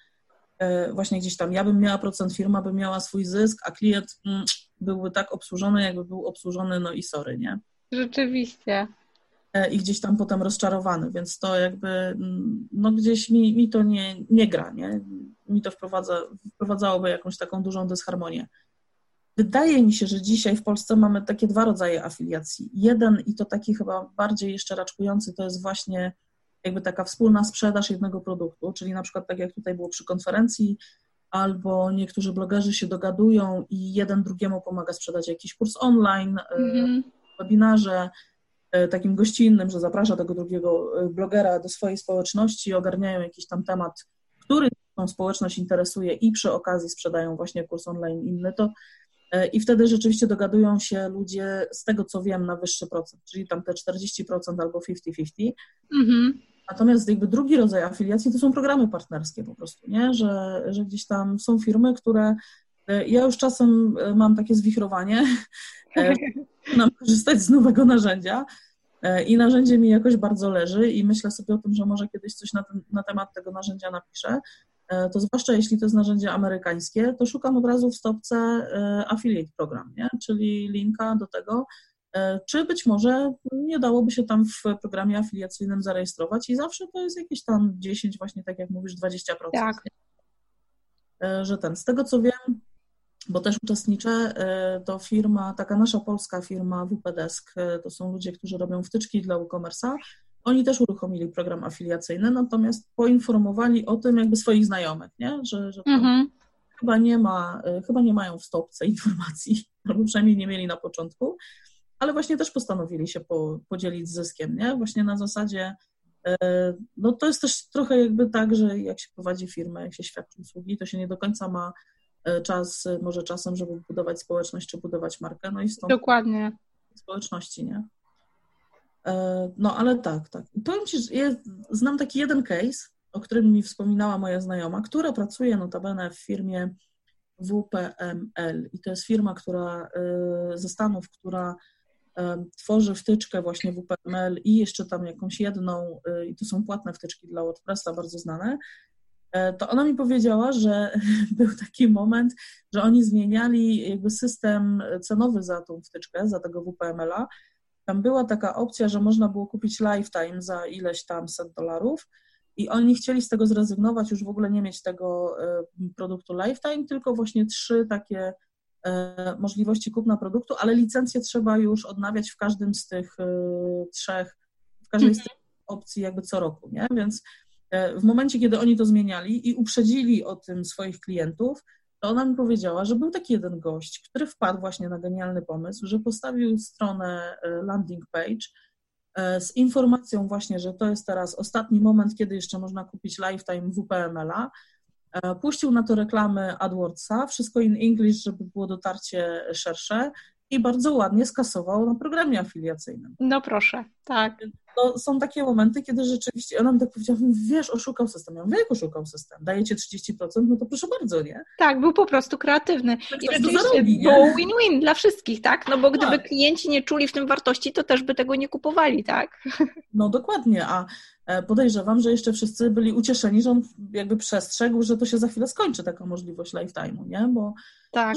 właśnie gdzieś tam ja bym miała procent, firma by miała swój zysk, a klient mm, byłby tak obsłużony, jakby był obsłużony, no i sorry, nie? Rzeczywiście. I gdzieś tam potem rozczarowany, więc to jakby, mm, no gdzieś mi, mi to nie, nie gra, nie? Mi to wprowadza, wprowadzałoby jakąś taką dużą dysharmonię. Wydaje mi się, że dzisiaj w Polsce mamy takie dwa rodzaje afiliacji. Jeden i to taki chyba bardziej jeszcze raczkujący, to jest właśnie jakby taka wspólna sprzedaż jednego produktu, czyli na przykład tak jak tutaj było przy konferencji, albo niektórzy blogerzy się dogadują i jeden drugiemu pomaga sprzedać jakiś kurs online, mm-hmm. webinarze, e, takim gościnnym, że zaprasza tego drugiego e, blogera do swojej społeczności, ogarniają jakiś tam temat, który tą społeczność interesuje i przy okazji sprzedają właśnie kurs online inny, to I wtedy rzeczywiście dogadują się ludzie, z tego co wiem, na wyższy procent, czyli tam te 40% albo 50-50. Mhm. Natomiast jakby drugi rodzaj afiliacji to są programy partnerskie po prostu, nie? Że, że gdzieś tam są firmy, które e, ja już czasem e, mam takie zwichrowanie, mam korzystać z nowego narzędzia i narzędzie mi jakoś bardzo leży i myślę sobie o tym, że może kiedyś coś na, ten, na temat tego narzędzia napiszę, E, to zwłaszcza jeśli to jest narzędzie amerykańskie, to szukam od razu w stopce e, affiliate program, nie? czyli linka do tego, e, czy być może nie dałoby się tam w programie afiliacyjnym zarejestrować i zawsze to jest jakieś tam 10, właśnie tak jak mówisz, 20%. Tak. Że ten, z tego co wiem, bo też uczestniczę, to firma, taka nasza polska firma WPDesk, to są ludzie, którzy robią wtyczki dla e-commerce'a, oni też uruchomili program afiliacyjny, natomiast poinformowali o tym jakby swoich znajomych, nie? że, że mhm. chyba, nie ma, y, chyba nie mają w stopce informacji, albo przynajmniej nie mieli na początku, ale właśnie też postanowili się po, podzielić zyskiem, nie? Właśnie na zasadzie, y, no to jest też trochę jakby tak, że jak się prowadzi firmę, jak się świadczy usługi, to się nie do końca ma y, czas, może czasem, żeby budować społeczność czy budować markę, no i stąd Dokładnie. społeczności, nie? E, no ale tak, tak. Powiem Ci, że ja znam taki jeden case, o którym mi wspominała moja znajoma, która pracuje notabene w firmie WPML i to jest firma, która e, ze Stanów, która e, tworzy wtyczkę właśnie WPML i jeszcze tam jakąś jedną, i to są płatne wtyczki dla WordPressa, bardzo znane, to ona mi powiedziała, że był taki moment, że oni zmieniali jakby system cenowy za tą wtyczkę, za tego WPML-a tam była taka opcja, że można było kupić lifetime za ileś tam set dolarów i oni chcieli z tego zrezygnować, już w ogóle nie mieć tego e, produktu lifetime, tylko właśnie trzy takie e, możliwości kupna produktu, ale licencję trzeba już odnawiać w każdym z tych e, trzech, w każdej z tych opcji jakby co roku, nie? Więc w momencie, kiedy oni to zmieniali i uprzedzili o tym swoich klientów, to ona mi powiedziała, że był taki jeden gość, który wpadł właśnie na genialny pomysł, że postawił stronę e, landing page e, z informacją właśnie, że to jest teraz ostatni moment, kiedy jeszcze można kupić lifetime WPML-a. E, puścił na to reklamy AdWordsa, wszystko in English, żeby było dotarcie szersze i bardzo ładnie skasował na programie afiliacyjnym. No proszę, tak. To są takie momenty, kiedy rzeczywiście, ona mi tak powiedziała, wiesz, oszukał system. Ja mówię, jak oszukał system? Dajecie 30%? No to proszę bardzo, nie? Tak, był po prostu kreatywny. Tak I rzeczywiście zarobi, było win-win dla wszystkich, tak? No bo gdyby tak. klienci nie czuli w tym wartości, to też by tego nie kupowali, tak? No dokładnie, a e, podejrzewam, że jeszcze wszyscy byli ucieszeni, że on jakby przestrzegł, że to się za chwilę skończy, taka możliwość lifetime'u, nie? Bo tak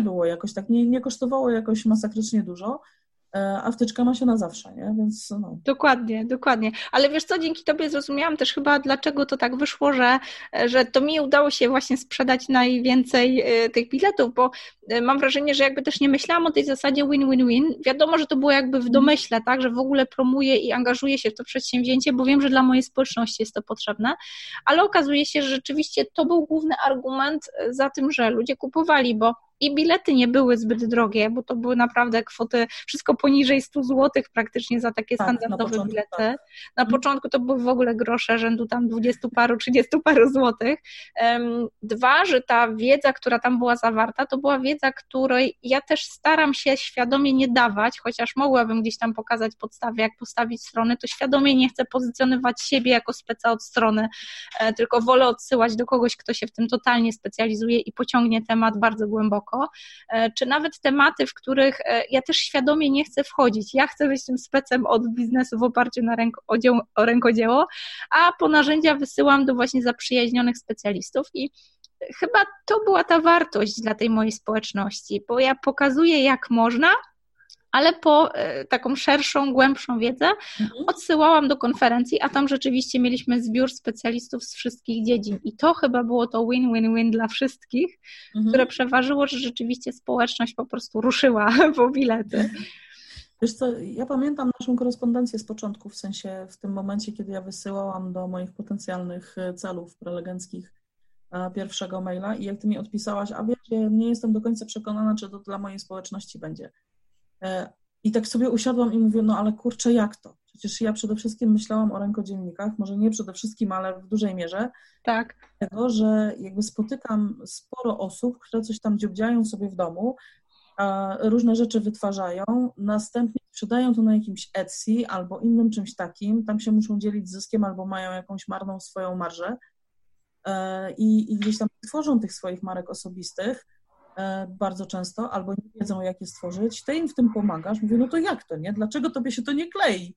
było jakoś tak, nie, nie kosztowało jakoś masakrycznie dużo. E, a wtyczka ma się na zawsze, nie? Więc no. Dokładnie, dokładnie. Ale wiesz co, dzięki Tobie zrozumiałam też chyba, dlaczego to tak wyszło, że, że to mi udało się właśnie sprzedać najwięcej e, tych biletów, bo e, mam wrażenie, że jakby też nie myślałam o tej zasadzie win-win-win. Wiadomo, że to było jakby w mhm. domyśle, tak, że w ogóle promuję i angażuję się w to przedsięwzięcie, bo wiem, że dla mojej społeczności jest to potrzebne, ale okazuje się, że rzeczywiście to był główny argument za tym, że ludzie kupowali, bo i bilety nie były zbyt drogie, bo to były naprawdę kwoty, wszystko poniżej 100 zł praktycznie za takie tak, standardowe na bilety. Tak. Na mhm. początku to były w ogóle grosze rzędu tam 20 paru, 30 paru złotych. Dwa, że ta wiedza, która tam była zawarta, to była wiedza, której ja też staram się świadomie nie dawać, chociaż mogłabym gdzieś tam pokazać podstawy, jak postawić strony, to świadomie nie chcę pozycjonować siebie jako speca od strony, e, tylko wolę odsyłać do kogoś, kto się w tym totalnie specjalizuje i pociągnie temat bardzo głęboko E, czy nawet tematy, w których e, ja też świadomie nie chcę wchodzić. Ja chcę być tym specem od biznesu w oparciu na o rękodzieło, a po narzędzia wysyłam do właśnie zaprzyjaźnionych specjalistów i chyba to była ta wartość dla tej mojej społeczności, bo ja pokazuję jak można, ale po e, taką szerszą, głębszą wiedzę mhm. odsyłałam do konferencji, a tam rzeczywiście mieliśmy zbiór specjalistów z wszystkich dziedzin i to chyba było to win-win-win dla wszystkich, mhm. które przeważyło, że rzeczywiście społeczność po prostu ruszyła po bilety. Wiesz co, ja pamiętam naszą korespondencję z początku, w sensie w tym momencie, kiedy ja wysyłałam do moich potencjalnych e, celów prelegenckich e, pierwszego maila i jak ty mi odpisałaś, a wiecie, nie jestem do końca przekonana, czy to dla mojej społeczności będzie. E, I tak sobie usiadłam i mówię, no ale kurczę, jak to? Przecież ja przede wszystkim myślałam o rękodziennikach, może nie przede wszystkim, ale w dużej mierze. Tak. Tego, że jakby spotykam sporo osób, które coś tam dziobdziają sobie w domu, różne rzeczy wytwarzają, następnie sprzedają to na jakimś Etsy albo innym czymś takim, tam się muszą dzielić zyskiem albo mają jakąś marną swoją marżę e, i, i gdzieś tam tworzą tych swoich marek osobistych bardzo często, albo nie wiedzą, jak je stworzyć, ty im w tym pomagasz. Mówię, no to jak to, nie? Dlaczego tobie się to nie klei?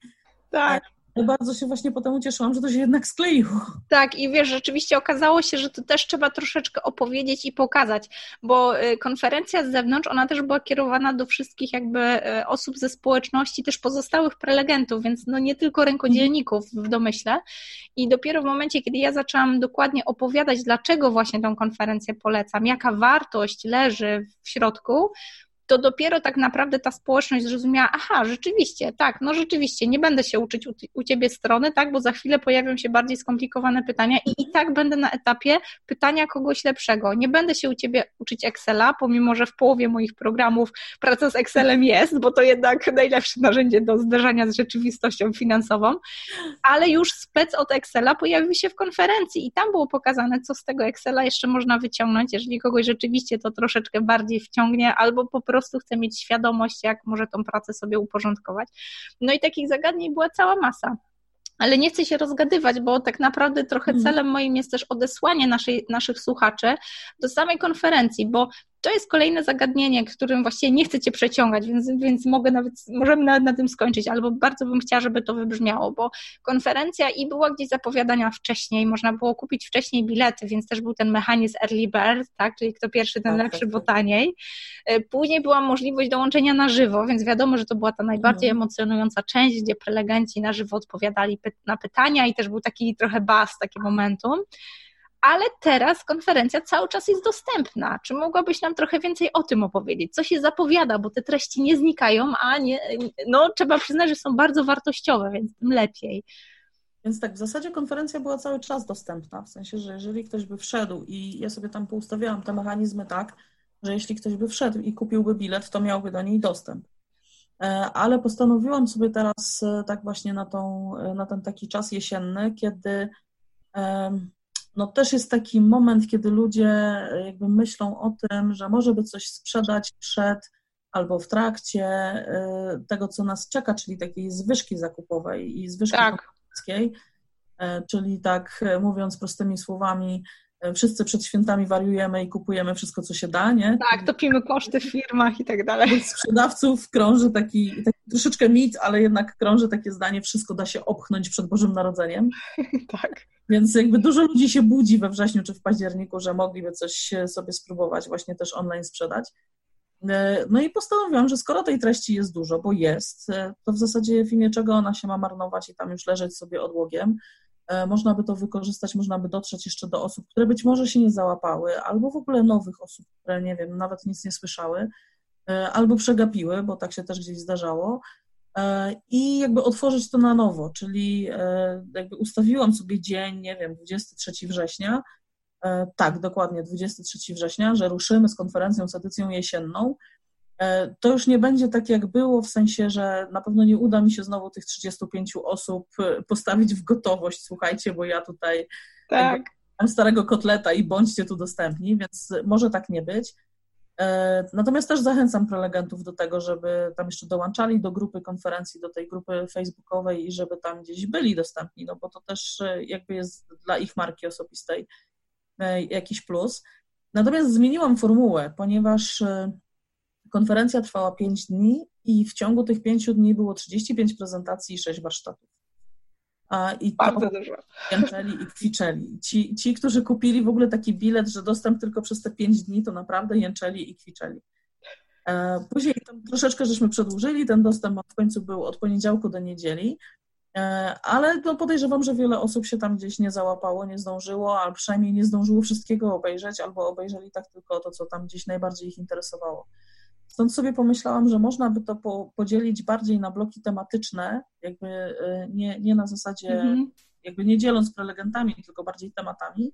Tak. Ja bardzo się właśnie potem ucieszyłam, że to się jednak skleiło. Tak, i wiesz, rzeczywiście okazało się, że to też trzeba troszeczkę opowiedzieć i pokazać, bo y, konferencja z zewnątrz, ona też była kierowana do wszystkich jakby y, osób ze społeczności, też pozostałych prelegentów, więc no nie tylko rękodzielników w domyśle. I dopiero w momencie, kiedy ja zaczęłam dokładnie opowiadać, dlaczego właśnie tą konferencję polecam, jaka wartość leży w środku, to dopiero tak naprawdę ta społeczność zrozumiała, aha, rzeczywiście, tak, no rzeczywiście, nie będę się uczyć u, u ciebie strony, tak, bo za chwilę pojawią się bardziej skomplikowane pytania i i tak będę na etapie pytania kogoś lepszego. Nie będę się u ciebie uczyć Excela, pomimo, że w połowie moich programów praca z Excelem jest, bo to jednak najlepsze narzędzie do zderzenia z rzeczywistością finansową, ale już spec od Excela pojawił się w konferencji i tam było pokazane, co z tego Excela jeszcze można wyciągnąć, jeżeli kogoś rzeczywiście to troszeczkę bardziej wciągnie, albo po prostu prostu chce mieć świadomość, jak może tą pracę sobie uporządkować. No i takich zagadnień była cała masa ale nie chcę się rozgadywać, bo tak naprawdę trochę mhm. celem moim jest też odesłanie naszej, naszych słuchaczy do samej konferencji, bo to jest kolejne zagadnienie, którym właściwie nie chcę Cię przeciągać, więc, więc mogę nawet, możemy nawet na tym skończyć, albo bardzo bym chciała, żeby to wybrzmiało, bo konferencja i była gdzieś zapowiadana wcześniej, można było kupić wcześniej bilety, więc też był ten mechanizm early bird, tak, czyli kto pierwszy, ten tak, lepszy, tak, bo tak. taniej. E, później była możliwość dołączenia na żywo, więc wiadomo, że to była ta najbardziej mhm. emocjonująca część, gdzie prelegenci na żywo odpowiadali na pytania i też był taki trochę bas, takie momentum ale teraz konferencja cały czas jest dostępna. Czy mogłabyś nam trochę więcej o tym opowiedzieć? Co się zapowiada, bo te treści nie znikają, a nie, no, trzeba przyznać, że są bardzo wartościowe, więc tym lepiej. Więc tak, w zasadzie konferencja była cały czas dostępna, w sensie, że jeżeli ktoś by wszedł i ja sobie tam poustawiałam te mechanizmy tak, że jeśli ktoś by wszedł i kupiłby bilet, to miałby do niej dostęp. E, ale postanowiłam sobie teraz e, tak właśnie na, tą, e, na ten taki czas jesienny, kiedy no też jest taki moment, kiedy ludzie e, jakby myślą o tym, że może by coś sprzedać przed albo w trakcie e, tego, co nas czeka, czyli takiej zwyżki zakupowej i zwyżki tak. E, czyli tak mówiąc prostymi słowami, wszyscy przed świętami wariujemy i kupujemy wszystko, co się da, nie? Tak, topimy koszty w firmach i tak dalej. Od sprzedawców krąży taki, taki troszeczkę mit, ale jednak krąży takie zdanie, wszystko da się opchnąć przed Bożym Narodzeniem. tak. Więc jakby dużo ludzi się budzi we wrześniu czy w październiku, że mogliby coś sobie spróbować właśnie też online sprzedać. No i postanowiłam, że skoro tej treści jest dużo, bo jest, to w zasadzie w imię czego ona się ma marnować i tam już leżeć sobie odłogiem, można by to wykorzystać, można by dotrzeć jeszcze do osób, które być może się nie załapały, albo w ogóle nowych osób, które nie wiem, nawet nic nie słyszały, albo przegapiły, bo tak się też gdzieś zdarzało, E, i jakby otworzyć to na nowo, czyli e, jakby ustawiłam sobie dzień, nie wiem, 23 września, e, tak, dokładnie 23 września, że ruszymy z konferencją, z edycją jesienną. To już nie będzie tak, jak było, w sensie, że na pewno nie uda mi się znowu tych 35 osób postawić w gotowość, słuchajcie, bo ja tutaj tak. mam starego kotleta i bądźcie tu dostępni, więc może tak nie być. E, natomiast też zachęcam prelegentów do tego, żeby tam jeszcze dołączali do grupy konferencji, do tej grupy facebookowej i żeby tam gdzieś byli dostępni, no bo to też e, jakby jest dla ich marki osobistej e, jakiś plus. Natomiast zmieniłam formułę, ponieważ konferencja trwała 5 dni i w ciągu tych 5 dni było 35 prezentacji i 6 warsztatów. I Bardzo to dużo. Jęczeli i kwiczeli. Ci, ci, którzy kupili w ogóle taki bilet, że dostęp tylko przez te pięć dni, to naprawdę jęczeli i kwiczeli. E, później troszeczkę żeśmy przedłużyli, ten dostęp w końcu był od poniedziałku do niedzieli, e, ale no podejrzewam, że wiele osób się tam gdzieś nie załapało, nie zdążyło, albo przynajmniej nie zdążyło wszystkiego obejrzeć, albo obejrzeli tak tylko to, co tam gdzieś najbardziej ich interesowało. Stąd sobie pomyślałam, że można by to po, podzielić bardziej na bloki tematyczne, jakby y, nie, nie na zasadzie, mhm. jakby nie dzieląc prelegentami, tylko bardziej tematami.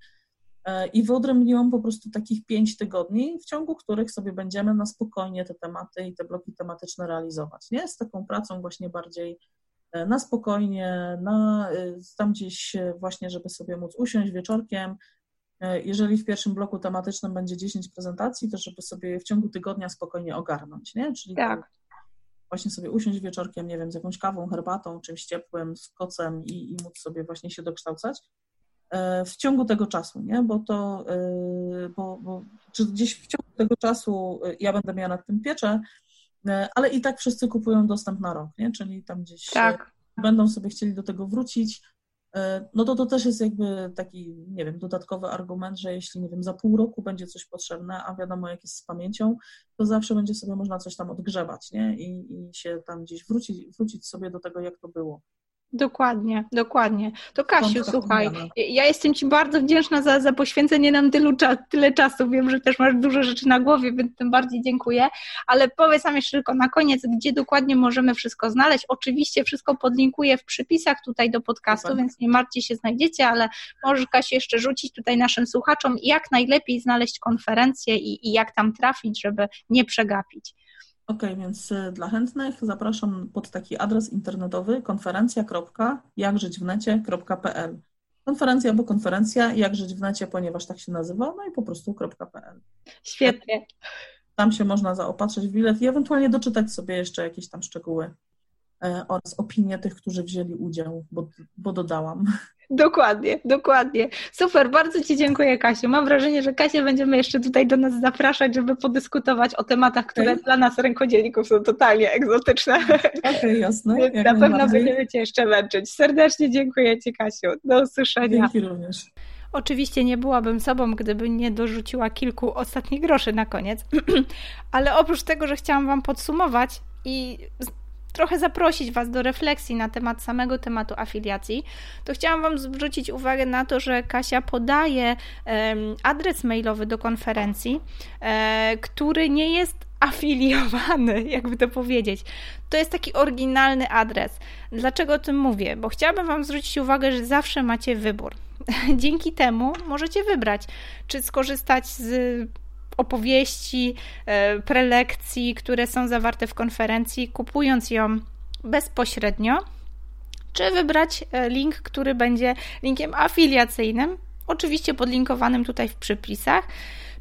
E, I wyodrębniłam po prostu takich pięć tygodni, w ciągu których sobie będziemy na spokojnie te tematy i te bloki tematyczne realizować. Nie z taką pracą właśnie bardziej e, na spokojnie, na tam gdzieś właśnie, żeby sobie móc usiąść wieczorkiem, E, jeżeli w pierwszym bloku tematycznym będzie 10 prezentacji, to żeby sobie w ciągu tygodnia spokojnie ogarnąć, nie? Czyli tak. właśnie sobie usiąść wieczorkiem, nie wiem, z jakąś kawą, herbatą, czymś ciepłym, z kocem i, i móc sobie właśnie się dokształcać e, w ciągu tego czasu, nie? Bo to, e, bo, bo czy gdzieś w ciągu tego czasu ja będę miała nad tym pieczę, ale i tak wszyscy kupują dostęp na rok, nie? Czyli tam gdzieś tak. będą sobie chcieli do tego wrócić, E, no to to też jest jakby taki, nie wiem, dodatkowy argument, że jeśli, nie wiem, za pół roku będzie coś potrzebne, a wiadomo jak jest z pamięcią, to zawsze będzie sobie można coś tam odgrzebać, nie? I, i się tam gdzieś wrócić, wrócić sobie do tego, jak to było. Dokładnie, dokładnie. To Kasiu, słuchaj, ja jestem Ci bardzo wdzięczna za, za poświęcenie nam tylu, tyle czasu. Wiem, że też masz dużo rzeczy na głowie, więc tym bardziej dziękuję. Ale powiedz nam jeszcze tylko na koniec, gdzie dokładnie możemy wszystko znaleźć. Oczywiście wszystko podlinkuję w przypisach tutaj do podcastu, więc nie martwcie się, znajdziecie, ale możesz Kasiu jeszcze rzucić tutaj naszym słuchaczom, jak najlepiej znaleźć konferencję i, i jak tam trafić, żeby nie przegapić. Ok, więc y, dla chętnych zapraszam pod taki adres internetowy konferencja.jakżyćwnecie.pl Konferencja bo konferencja, jak żyć w necie, ponieważ tak się nazywa, no i po prostu .pl. Świetnie. Tam się można zaopatrzyć w bilet i ewentualnie doczytać sobie jeszcze jakieś tam szczegóły e, oraz opinie tych, którzy wzięli udział, bo, bo dodałam. Dokładnie, dokładnie. Super, bardzo Ci dziękuję, Kasiu. Mam wrażenie, że Kasię będziemy jeszcze tutaj do nas zapraszać, żeby podyskutować o tematach, które okay. dla nas rękodzielników są totalnie egzotyczne. Okej, okay, jasne. na pewno będziemy Cię jeszcze męczyć. Serdecznie dziękuję Ci, Kasiu. Do usłyszenia. Dzięki również. Oczywiście nie byłabym sobą, gdyby nie dorzuciła kilku ostatnich groszy na koniec, ale oprócz tego, że chciałam Wam podsumować i trochę zaprosić Was do refleksji na temat samego tematu afiliacji, to chciałam Wam zwrócić uwagę na to, że Kasia podaje adres mailowy do konferencji, e, który nie jest afiliowany, jakby to powiedzieć. To jest taki oryginalny adres. Dlaczego o tym mówię? Bo chciałabym Wam zwrócić uwagę, że zawsze macie wybór. Dzięki temu możecie wybrać, czy skorzystać z opowieści, e, prelekcji, które są zawarte w konferencji, kupując ją bezpośrednio, czy wybrać e, link, który będzie linkiem afiliacyjnym, oczywiście podlinkowanym tutaj w przypisach,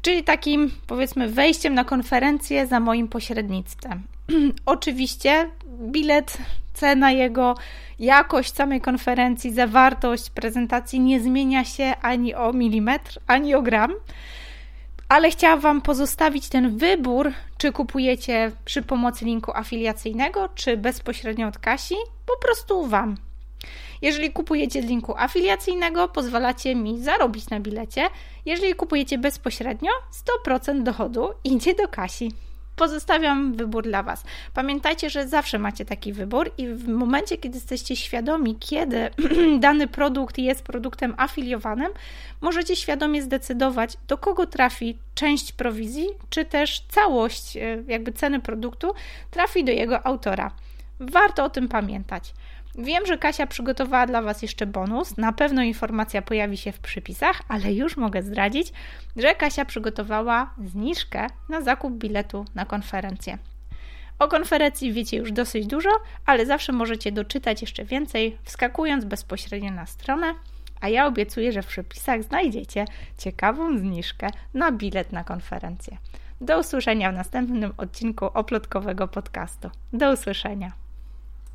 czyli takim powiedzmy wejściem na konferencję za moim pośrednictwem. oczywiście bilet, cena jego, jakość samej konferencji, zawartość prezentacji nie zmienia się ani o milimetr, ani o gram ale chciałam Wam pozostawić ten wybór, czy kupujecie przy pomocy linku afiliacyjnego, czy bezpośrednio od Kasi, po prostu Wam. Jeżeli kupujecie z linku afiliacyjnego, pozwalacie mi zarobić na bilecie. Jeżeli kupujecie bezpośrednio, 100% dochodu idzie do Kasi. Pozostawiam wybór dla Was. Pamiętajcie, że zawsze macie taki wybór i w momencie, kiedy jesteście świadomi, kiedy dany produkt jest produktem afiliowanym, możecie świadomie zdecydować, do kogo trafi część prowizji, czy też całość e, jakby ceny produktu trafi do jego autora. Warto o tym pamiętać. Wiem, że Kasia przygotowała dla Was jeszcze bonus. Na pewno informacja pojawi się w przypisach, ale już mogę zdradzić, że Kasia przygotowała zniżkę na zakup biletu na konferencję. O konferencji wiecie już dosyć dużo, ale zawsze możecie doczytać jeszcze więcej, wskakując bezpośrednio na stronę. A ja obiecuję, że w przepisach znajdziecie ciekawą zniżkę na bilet na konferencję. Do usłyszenia w następnym odcinku oplotkowego podcastu. Do usłyszenia.